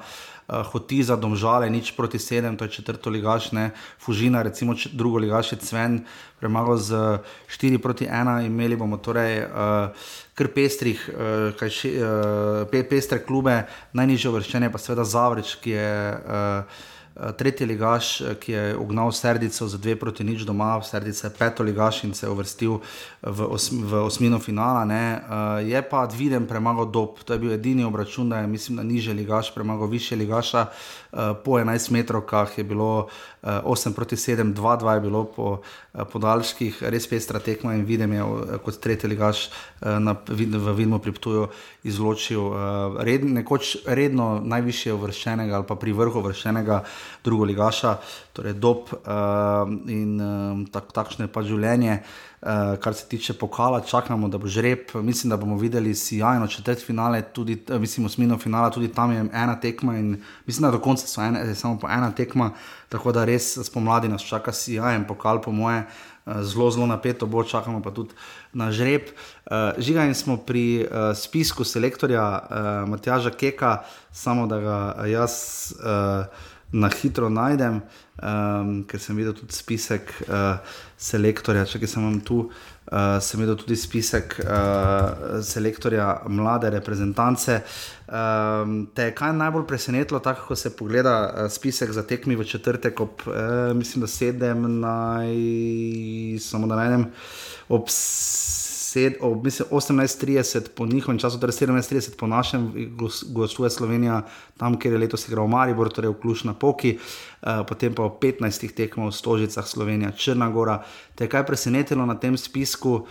uh, Hotiza, Domžale, nič proti sedem, to je četrto ligaš, ne, Fužina, recimo drugo ligaš je Cven, premagal z 4 proti 1, imeli bomo torej uh, kar pestrih, uh, kaj še, uh, pe, pestre klube, najnižje vrščene pa seveda Zavreč, ki je. Uh, Eh, tretji ligaš, eh, ki je ugnal Serdico za dve proti nič doma, Serdica je peto ligaš in se je uvrstil v, osm, v osmino finala. Ne. Eh, je pa viden premagal dob, to je bil edini obračun, da je mislim, da niže ligaš premagal više ligaša. Po 11 metrovkah je bilo 8 proti 7, 2-2 je bilo po podaljških, res pestra tekma in vidim je kot tretji ligaš na, v Vidmu priptuju izločil red, nekoč redno najvišje uvrščenega ali pa pri vrhu uvrščenega drugo ligaša, torej dob in tak, takšno je pa življenje. Uh, kar se tiče pokala, čakamo, da bo žreb. Mislim, da bomo videli sjajno četrt finale, tudi mislim, osmino finala, tudi tam je ena tekma in mislim, da do konca so ene, samo po ena tekma, tako da res spomladi nas čaka sjajen pokal, po moje. Zelo, zelo napeto bo, čakamo pa tudi na žreb. Žigajni smo pri spisku selektorja Matjaža Keka, samo da ga jaz. Na hitro najdem, um, ker sem videl tudi spisek uh, selektorja. Če sem vam tu, uh, sem videl tudi spisek uh, selektorja mlade reprezentance. Um, te je kaj najbolj presenetilo, tako ko se pogleda uh, spisek za tekmi v četrtek, ob, uh, mislim, da sedem, naj, samo da najdem, ob 18:30 po njihovem času, torej 17:30 po našem, gostuje Slovenija tam, kjer je letos igral Maribor, torej v Klušna Poki, uh, potem pa v 15 tekmah v Stožicah Slovenija, Črnagora. Te je kaj presenetilo na tem spisku, uh,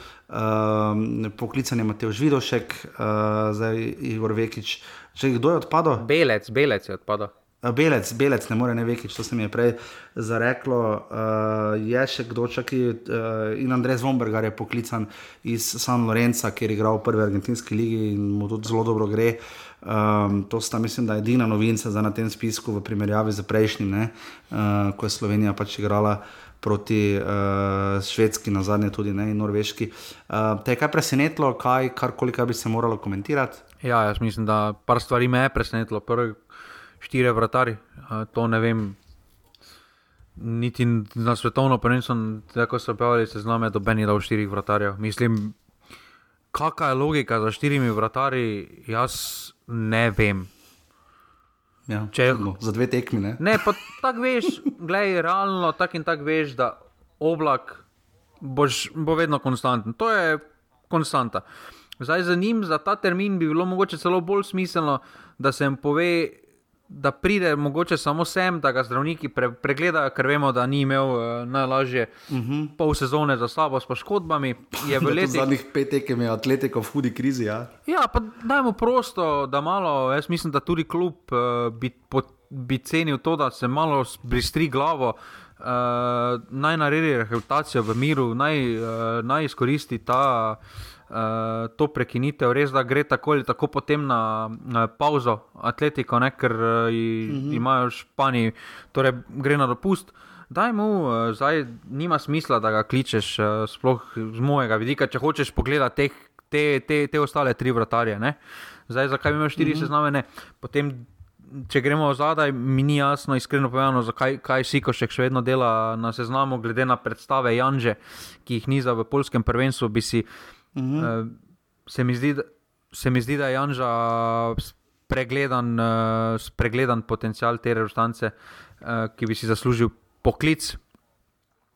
poklican je Matej Žvidošek, uh, zdaj Igor Vekič. Če kdo je odpadel? Belec, belec je odpadel. Belec, belec, ne more ne veki, to se mi je prej zareklo. Uh, je še kdo, čak uh, in Andrej Zvombergar je poklican iz San Lorenza, kjer je igral v prvi argentinski ligi in mu tudi zelo dobro gre. Um, to sta, mislim, da edina novinca za na tem spisku v primerjavi z prejšnjim, uh, ko je Slovenija pač igrala proti uh, Švedski, na zadnje tudi ne, in Norveški. Uh, te je kaj presenetilo, kaj, kar koliko bi se moralo komentirati? Ja, jaz mislim, da par stvari me je presenetilo. Prvi, štiri vratari. To ne vem. Niti na svetovno prvenstvo, tako so pravili, se zname, da bi dal štirih vratarjev. Mislim, kakšna je logika za štirimi vratarji, jaz ne vem. Ja, Če- čudno, za dve tekmi. Ne? Ne, pa tako veš, gledaj, realno tako in tako veš, da oblak boš, bo vedno konstanten. To je konstanta. Zdaj za njim, za ta termin bi bilo mogoče celo bolj smiselno, da se jim pove, da pride mogoče samo sem, da ga zdravniki pre, pregledajo, ker vemo, da ni imel uh, najlažje uh -huh. pol sezone za sabo s poškodbami. V letih Zadnjih pet tekem je Atletico v hudi krizi. Ja. Ja, pa dajmo prosto, da malo, jaz mislim, da tudi klub uh, bi, po, bi cenil to, da se malo bristri glavo, uh, naj naredi rehabilitacijo v miru, naj, uh, naj izkoristi ta, uh, to prekinitev, res da gre tako ali tako potem na, na pauzo atletiko, ne, ker uh, mm -hmm. imajo špani, torej gre na dopust. Daj mu, uh, zdaj nima smisla, da ga kličeš, uh, sploh z mojega vidika, če hočeš pogledati teh te, te, te ostale tri vratarje. Ne? Zdaj, zakaj imel štiri mm -hmm. sezname? Ne? Potem, če gremo zadaj, mi ni jasno, iskreno povedano, zakaj kaj Sikošek še vedno dela na seznamu, glede na predstave Janže, ki jih niza v polskem prvenstvu. bi Si, -hmm. uh, se, mi zdi, se mi zdi, da je Janža spregledan, uh, spregledan potencial te reprezentance, uh, ki bi si zaslužil poklic.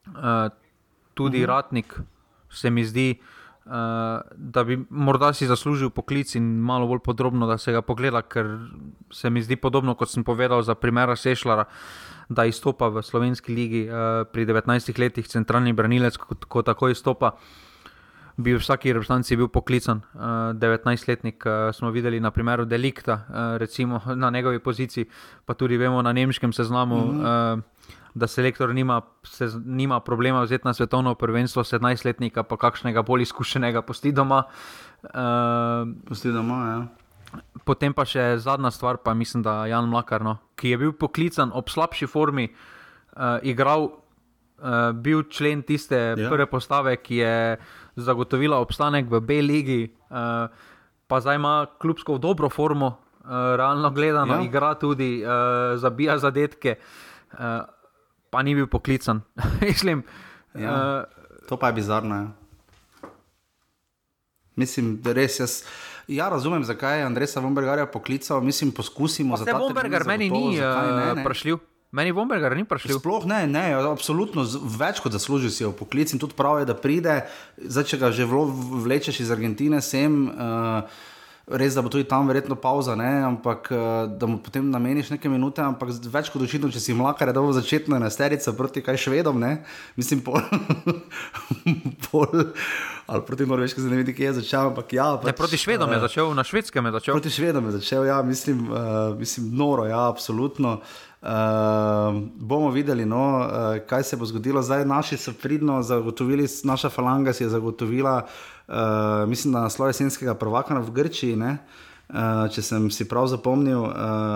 Uh, tudi -hmm. Ratnik se mi zdi, uh, da bi morda si zaslužil poklic in malo bolj podrobno, da se ga pogleda, ker se mi zdi podobno, kot sem povedal za primera Sešlara, da izstopa v slovenski ligi uh, pri 19 letih, centralni branilec, ko, ko tako izstopa. Bi v vsaki reprezentanci bil poklican, uh, 19-letnik, uh, smo videli na primeru Delikta, uh, recimo na njegovi poziciji, pa tudi vemo na nemškem seznamu, mm -hmm. uh, da selektor nima, se, nima problema vzeti na svetovno prvenstvo 17-letnika, pa kakšnega bolj izkušenega posti doma. Uh, Pusti doma, ja. potem pa še zadnja stvar, pa mislim, da Jan Mlakar, no, ki je bil poklican ob slabši formi, uh, igral, uh, bil člen tiste ja. prve postave, ki je zagotovila obstanek v B-ligi, uh, pa zdaj ima klubsko dobro formo, uh, realno gledano, Ja. igra tudi, uh, zabija zadetke, uh, pa ni bil poklican. Mislim, Ja. uh, To pa je bizarno. Ja. Mislim, da res jaz. Ja, razumem, zakaj je Andresa Vombergarja poklical. Mislim, poskusimo za Vse ta Bombergar termin meni ni ne, ne. prišljiv. Meni Bombergar ni prišljiv. Sploh ne, ne, absolutno več kot zasluži si v poklic in tudi prav je, da pride, zdaj če ga že vlečeš iz Argentine sem. Uh, Res, da bo tudi tam verjetno pauza, ne? ampak eh, da mu potem nameniš nekaj minute, ampak več kot očitno, če si mlakar, da bo začetna enajsterica proti kaj švedom, ne? mislim, pol, pol, ali proti Norveški, zdaj ne vem, kje je začel, ampak ja. Ne, proti Švedom je začel, na švedskem je začel. Proti Švedom je začel, ja, mislim, uh, mislim noro, ja, absolutno. Uh, bomo videli, no, uh, kaj se bo zgodilo. Zdaj, naši so pridno zagotovili, naša falanga si je zagotovila, uh, mislim, da naslov jesenskega prvaka v Grčiji. Ne? Uh, če sem si prav zapomnil, uh,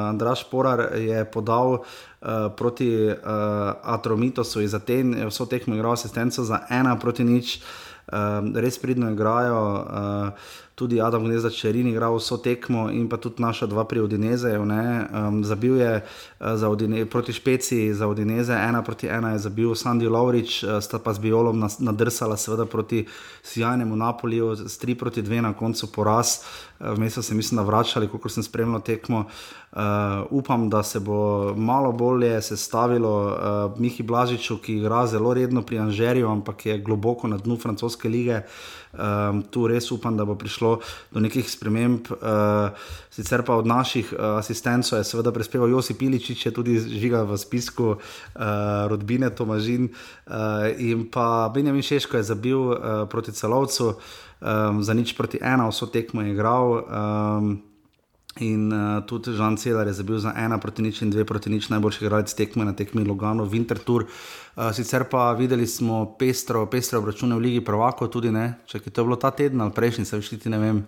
Andraš Porar je podal uh, proti uh, Atromitosu iz Aten, vso tekmo igral asistenco za ena proti nič, uh, res pridno igrajo. Uh, tudi Adam Gnezda Čerin igral vso tekmo in pa tudi naša dva pri Odinezeju. Um, zabil je uh, za Odine, proti Špeci za Odineze, ena proti ena je zabil Sandy Lovrič, uh, sta pa z Biolom nadrsala seveda proti sjajnemu Napoliju, s 3 proti 2 na koncu poraz. Uh, Vmes so se mislim, da vračali, kot sem spremljal tekmo. Uh, upam, da se bo malo bolje sestavilo uh, Mihi Blažiču, ki igra zelo redno pri Anžerju, ampak je globoko na dnu francoske lige. Um, tu res upam, da bo prišlo do nekih sprememb. Uh, sicer pa od naših uh, asistentov je seveda prispeval Josip Iličič, je tudi žiga v spisku uh, rodbine Tomažin uh, in pa Benjamin Šeško je zabil uh, proti celovcu, um, za nič proti ena, vso tekmo je igral. Um, In uh, tudi Žan Celar je zabil za ena proti nič in dve proti nič najboljši igralec tekme na tekmi Logano, Winterthur. Uh, sicer pa videli smo pestro, pestro obračune v Ligi Prvako, tudi ne, če je to bilo ta teden ali prejšnji, se višti ne vem.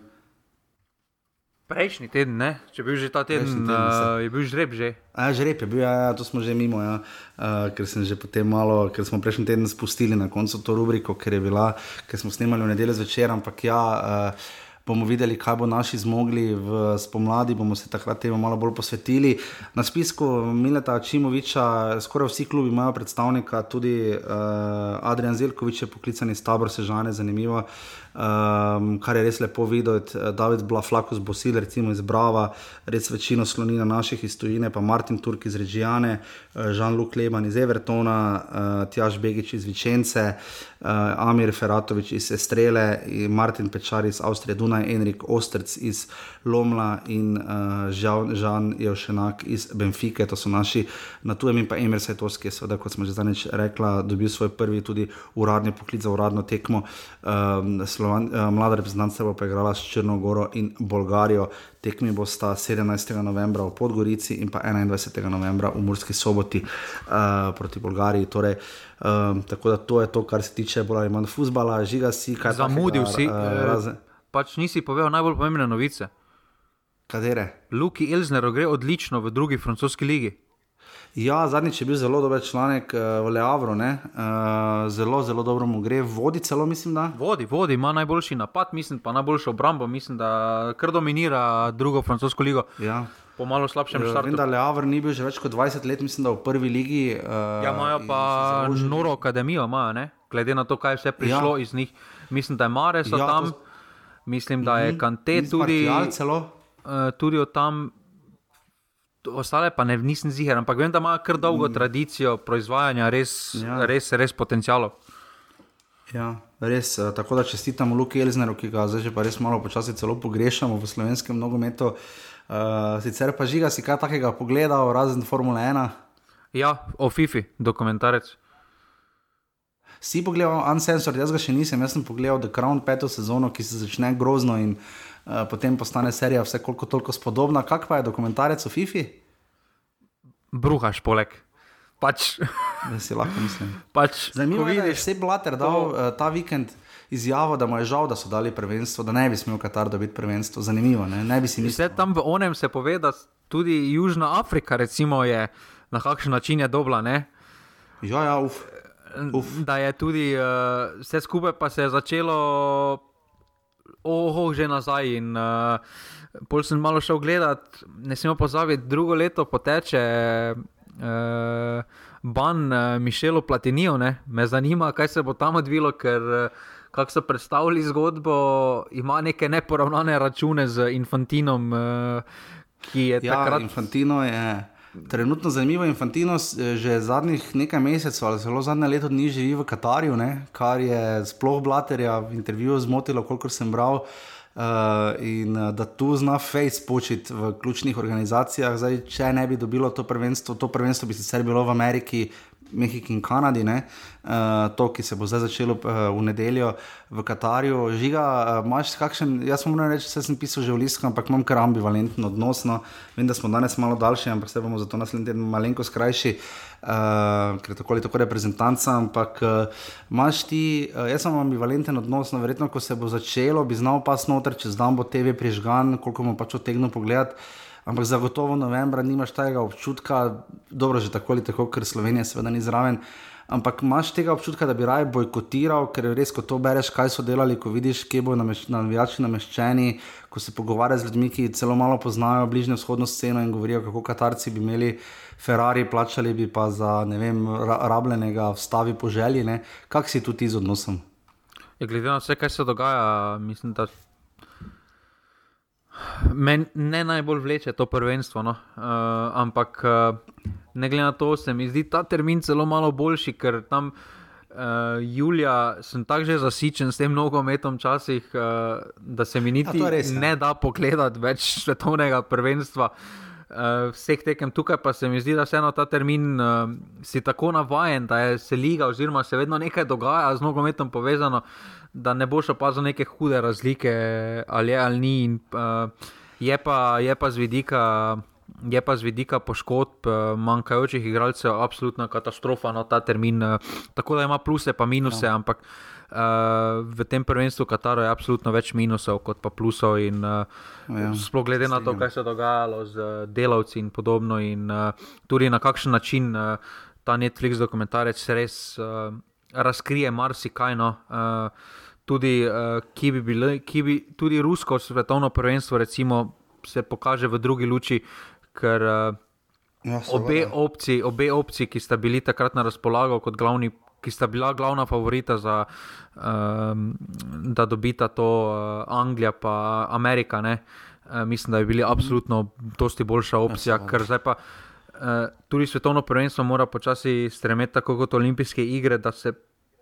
Prejšnji teden, ne? če je bil že ta teden, teden, uh, je bil žreb že. A, žreb je bil, ja, ja, to smo že mimo, ja, uh, ker že malo, ker smo prejšnji teden spustili na koncu to rubriko, ker bila, ker smo snemali v nedeljo zvečer, ampak ja. Uh, bomo videli, kaj bo naši zmogli v spomladi, bomo se takrat temu malo bolj posvetili. Na spisku Mileta Čimoviča, skoraj vsi klubi imajo predstavnika, tudi uh, Adrian Zelkovič je poklican iz tabor Sežane, zanimivo. Um, kar je res lepo videti, David Blaflakus Bosil, recimo iz Brava, res večino sloni na naših istojine, pa Martin Turk iz Režijane, Žan-Luc Leban iz Evertona, uh, Tjaž Begič iz Vičence, uh, Amir Feratovič iz Estrele, Martin Pečar iz Avstrije, Dunaj, Enrik Ostrc iz Lomla in uh, Žan Jevšenak iz Benfike, to so naši na tujem in pa Emir Sajtovski, seveda, kot smo že zadnjič rekla, dobil svoj prvi tudi uradni poklic za uradno tekmo. Um, Slovan, uh, mlada reprezentanca bo pa igrala s Črnogoro in Bolgarijo. Tekmi bo sta 17. novembra v Podgorici in pa 21. novembra v Murski soboti uh, proti Bolgariji. Torej, um, tako da to je to, kar se tiče bolj ali manj futbola, žiga si, kaj. Zamudil si. Uh, pač nisi povedal najbolj pomembne novice. Katere? Luki Elzner gre odlično v drugi francoski ligi. Ja, zadnjič je bil zelo dober članek uh, v Leavru, uh, zelo, zelo dobro mu gre, vodi celo, mislim. Da. Vodi, vodi, ima najboljši napad, mislim, pa najboljšo obrambo, mislim, da kar dominira drugo francosko ligo. Ja. Po malo slabšem štartu. Vem, da Leavr ni bil že več kot 20 let, mislim, da v prvi ligi. Uh, ja, imajo pa noro akademijo, imajo, ne? glede na to, kaj je vse prišlo ja. iz njih. Mislim, da je Mare so ja, tam, to... mislim, da je mhm. Kante tudi. Tudi od tam ostale pa ne, nisem ziger, ampak vem, da ima kar dolgo mm. tradicijo proizvajanja res, ja. res, res potencijalov. Ja, res. Eh, tako da čestitamo Luki Elzneru, ki ga zdaj že pa res malo počasi celo pogrešamo v slovenskem nogometu. Uh, sicer pa žiga si kaj takega pogledal, razen Formule 1. Ja, o FIFI, dokumentarec. Si pogledal Unsensor, jaz ga še nisem, jaz sem pogledal The Crown peto sezono, ki se začne grozno in uh, potem postane serija vse koliko toliko spodobna. Kak pa je dokumentarec o FIFI? Bruhaš poleg. Pač. Da si lahko mislim. Pač, Zanimivo je, da je vse blater dal to... uh, ta vikend. Izjavo, da mu je žal, da so dali prvenstvo, da ne bi smel Katar dobiti prvenstvo. Zanimivo, ne, ne bi si mislil. Vse tam v onem se pove, da tudi Južna Afrika, recimo, je na kakšen način je dobla. Ne? Ja, ja, uf. Uf. Da je tudi uh, vse skupaj, pa se je začelo, oho, že nazaj. In, uh, Pol sem malo šel gledat, ne smemo pozabiti, drugo leto poteče uh, ban uh, Mišelu Platinijo. Ne? Me zanima, kaj se bo tam odvilo, ker uh, kako so predstavili zgodbo, ima neke neporavnane račune z Infantinom, uh, ki je ja, takrat. Infantino je. Trenutno zanimivo Infantino že zadnjih nekaj mesecev ali celo zadnje leto dni živi v Katarju, ne? kar je sploh Blaterja v intervjuju zmotilo, kolikor sem bral. Uh, in uh, da tu zna Face početi v ključnih organizacijah. Zdaj, če ne bi dobilo to prvenstvo, to prvenstvo bi sicer bilo v Ameriki, Mehiki in Kanadi, uh, to, ki se bo zdaj začelo uh, v nedeljo v Katarju. Žiga, uh, imaš kakšen, jaz moram reči, da sem pisal že v Lisku, ampak imam kar ambivalentno odnos. No. Vem, da smo danes malo daljši, ampak se bomo zato naslednji teden malenko skrajši. Uh, ker tako ali tako reprezentanca, ampak uh, imaš ti, uh, jaz sem ambivalenten odnos, no, verjetno, ko se bo začelo, bi znal pas noter, če znam bo TV prižgan, koliko mu pač otegno pogledati ampak zagotovo novembra nimaš tega občutka, dobro, že tako ali tako, ker Slovenija seveda ni zraven. Ampak imaš tega občutka, da bi raje bojkotiral, ker res, ko to bereš, kaj so delali, ko vidiš, kje bodo navijači nameščeni, ko se pogovarjaš z ljudmi, ki celo malo poznajo bližnjo vzhodno sceno in govorijo, kako Katarci bi imeli Ferrari, plačali bi pa za ne vem, rabljenega vstavi po želji. Kak si tu ti z odnosom? Ja, glede na vse, kaj se dogaja, mislim, da Meni ne najbolj vleče to prvenstvo, no. uh, ampak uh, ne glede na to, se mi zdi ta termin celo malo boljši, ker tam uh, Julija sem tako že zasičen s tem nogometom, časih, uh, da se mi niti res, ja. ne da pogledati več svetovnega prvenstva. Uh, vseh tekem tukaj pa se mi zdi, da vseeno ta termin uh, si tako navaden, da je se liga, oziroma se vedno nekaj dogaja z nogometom povezano. Uh, da ne boš opazil neke hude razlike, ali je ali ni. In, uh, je, pa, je, pa vidika, je pa z vidika poškodb, uh, manjkajočih igralcev, absolutna katastrofa na no, ta termin. Uh, tako da ima pluse, pa minuse, ja. ampak uh, v tem prvenstvu Kataru je absolutno več minusov kot pa plusov. In, uh, ja, sploh glede na to, kaj se je dogajalo z delavci in podobno, in uh, tudi na kakšen način uh, ta Netflix dokumentarec res. Uh, Razkrije marsikaj. No. Uh, tudi, uh, ki, bi bili, ki bi tudi rusko svetovno prvenstvo recimo, se pokaže v drugi luči, ker uh, ja, obe, opciji, obe opciji, ki sta bili takrat na razpolago kot glavni. Ki sta bila glavna favorita za um, da dobita to uh, Anglija in Amerika. Uh, mislim, da bi bili absolutno dosti boljša opcija, ja, ker zdaj pa uh, tudi svetovno prvenstvo mora počasi stremeti tako kot olimpijske igre, da se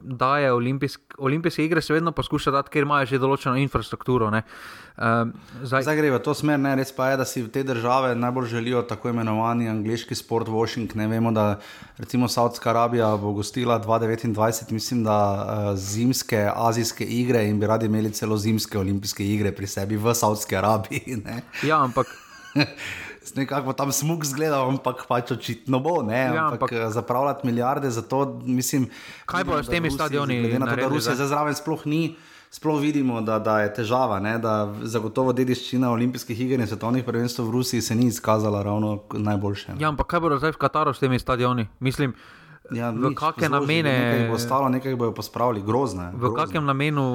daje olimpijsk, olimpijske igre, se vedno poskuša dati, ker imajo že določeno infrastrukturo. Um, zdaj, zdaj gre v to smer, ne? res pa je, da si te države najbolj želijo tako imenovani angliški sport, washing. Ne vemo, da recimo Saudska Arabija bo gostila 2029, mislim, da uh, zimske azijske igre in bi radi imeli celo zimske olimpijske igre pri sebi v Saudski Arabiji. Ne? Ja, ampak. nekako tam smog zgleda, ampak pač očitno bo. Ja, ampak, ampak eh, zapravljati milijarde za to, mislim. Kaj bo s temi stadioni? Glede na to, da Rusija zdaj zraven sploh ni. Sploh vidimo, da, da je težava, ne? da zagotovo dediščina olimpijskih iger in svetovnih prvenstv v Rusiji se ni izkazala ravno najboljše. Ja, ampak kaj bo zdaj v Kataru s temi stadioni? Mislim, Ja, v kakšne namene nekaj bo ostalo, nekaj bojo pospravili, grozne. V kakšnem namenu,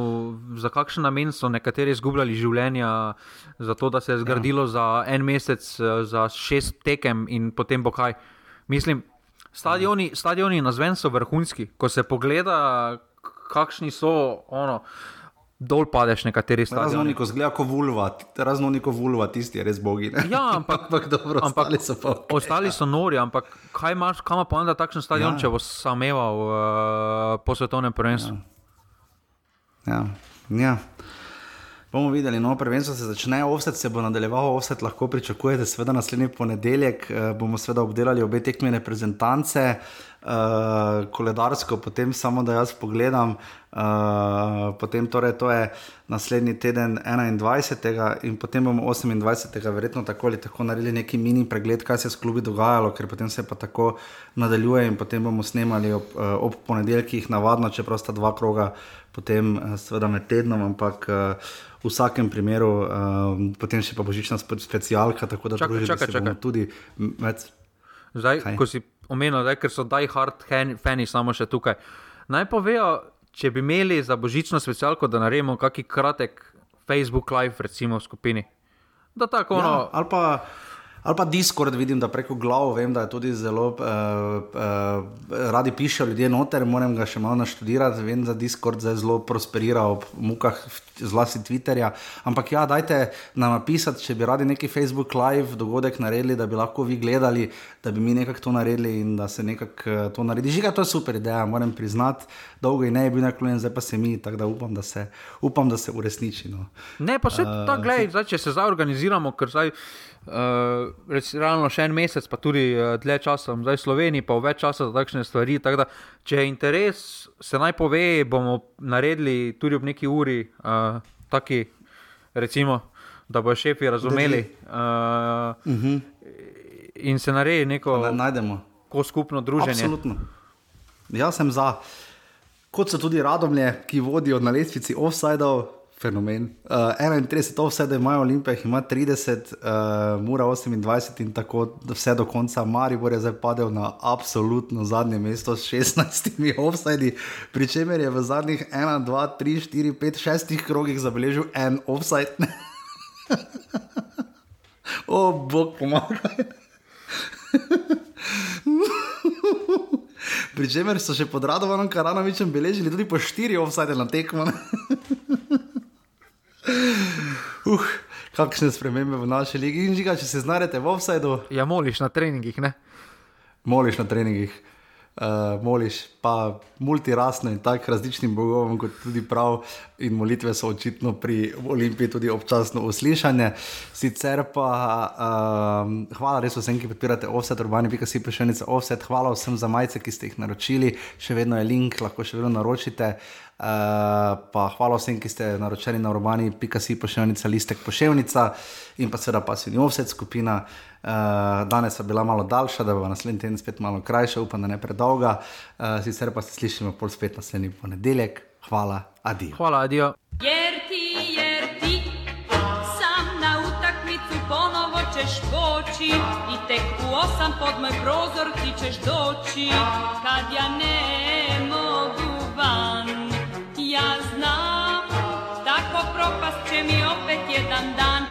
za kakšen namen so nekateri izgubljali življenja, za to, da se je zgradilo ja. za en mesec, za šest tekem in potem bo kaj. Mislim, stadioni, stadioni na zven so vrhunski, ko se pogleda, kakšni so. Ono, dol padeš nekateri stvari. Raznoliko zgleda kot vulva, raznoliko vulva, tisti je res bogi. Ne? Ja, ampak, ampak dobro, ampak, ostali so pa. Okay. Ostali so nori, ampak kaj imaš, kam pa onda takšen stadion, ja. če bo sameval uh, po svetovnem prvenstvu? Ja. ja. ja. Bomo videli, no, prvenstvo se začne, offset se bo nadaljeval, offset lahko pričakujete, seveda naslednji ponedeljek uh, bomo seveda obdelali obe tekme reprezentance. Uh, uh, koledarsko, potem samo da jaz pogledam. Uh, potem torej to je naslednji teden 21. in potem bomo 28. verjetno tako ali tako naredili neki mini pregled, kaj se je s klubi dogajalo, ker potem se pa tako nadaljuje in potem bomo snemali ob, uh, ob ponedeljkih, navadno, čeprav sta dva kroga, potem seveda med tednom, ampak uh, v vsakem primeru, uh, potem še pa božična specialka, tako da čakaj, čakaj, čakaj. tudi med. Zdaj, kaj? ko si omenil, da ker so die hard fani samo še tukaj. Naj povejo, če bi imeli za božično specialko, da naredimo kakšen kratek Facebook live, recimo v skupini. Da tako ono. Ja, ali pa. Ali pa Discord, vidim, da preko glav, vem, da je tudi zelo uh, uh, radi pišejo ljudje noter, moram ga še malo naštudirati. Vem, da Discord zdaj zelo prosperira ob mukah, zlasti Twitterja. Ampak ja, dajte nam napisati, če bi radi neki Facebook live dogodek naredili, da bi lahko vi gledali, da bi mi nekako to naredili in da se nekako uh, to naredi. Žiga, to je super ideja, moram priznati. Dolgo in ne je bil naklonjen, zdaj pa se mi, tako da upam, da se, upam, da se uresniči. No. Ne, pa še uh, tako, gledaj, če se zdaj organiziramo, ker zdaj. Uh, realno še en mesec, pa tudi uh, dlje časa, zdaj v Sloveniji, pa več časa za takšne stvari. Tak da, če je interes, se naj pove, bomo naredili tudi ob neki uri, uh, taki, recimo, da bojo šefi razumeli. Uh, uh -huh. In se naredi neko najdemo. Ko skupno druženje. Absolutno. Jaz sem za, kot so tudi radomlje, ki vodijo na lestvici offside-ov fenomen. Uh, 31, to vse, da imajo Olimpije, ima 30, uh, mora 28 in tako vse do konca. Maribor je zdaj padel na absolutno zadnje mesto s 16 offsajdi, pri čemer je v zadnjih 1, 2, 3, 4, 5, 6 krogih zabeležil en offsajd. o, bog pomaga. Pričemer so še pod Radovanom Karanovičem beležili tudi po štiri offsajde na tekmo. Uh, kakšne spremembe v naši ligi in žiga, če se znajdete v offsajdu. Ja, moliš na treningih, ne? Moliš na treningih, uh, moliš pa multirasno in tako različnim bogovom, kot tudi prav. In molitve so očitno pri Olimpiji tudi občasno uslišane. Sicer pa um, hvala res vsem, ki podpirate offset, urbani, pika si prešenice offset. Hvala vsem za majice, ki ste jih naročili, še vedno je link, lahko še vedno naročite. Uh, pa hvala vsem, ki ste naročili na urbani, pika si pošiljnica, listek pošiljnica in pa seveda pa si ni offset skupina. Uh, danes je bila malo daljša, da bo naslednji teden spet malo krajša, upam, da ne predolga. Uh, sicer pa se slišimo pol spet naslednji ponedeljek. Hvala, adijo. Hvala, adijo. Jer ti, jer ti, sam na utakmicu ponovo ćeš poći i tek u osam pod moj prozor ti ćeš doći kad ja ne mogu van. Ja znam prođe mi opet jedan dan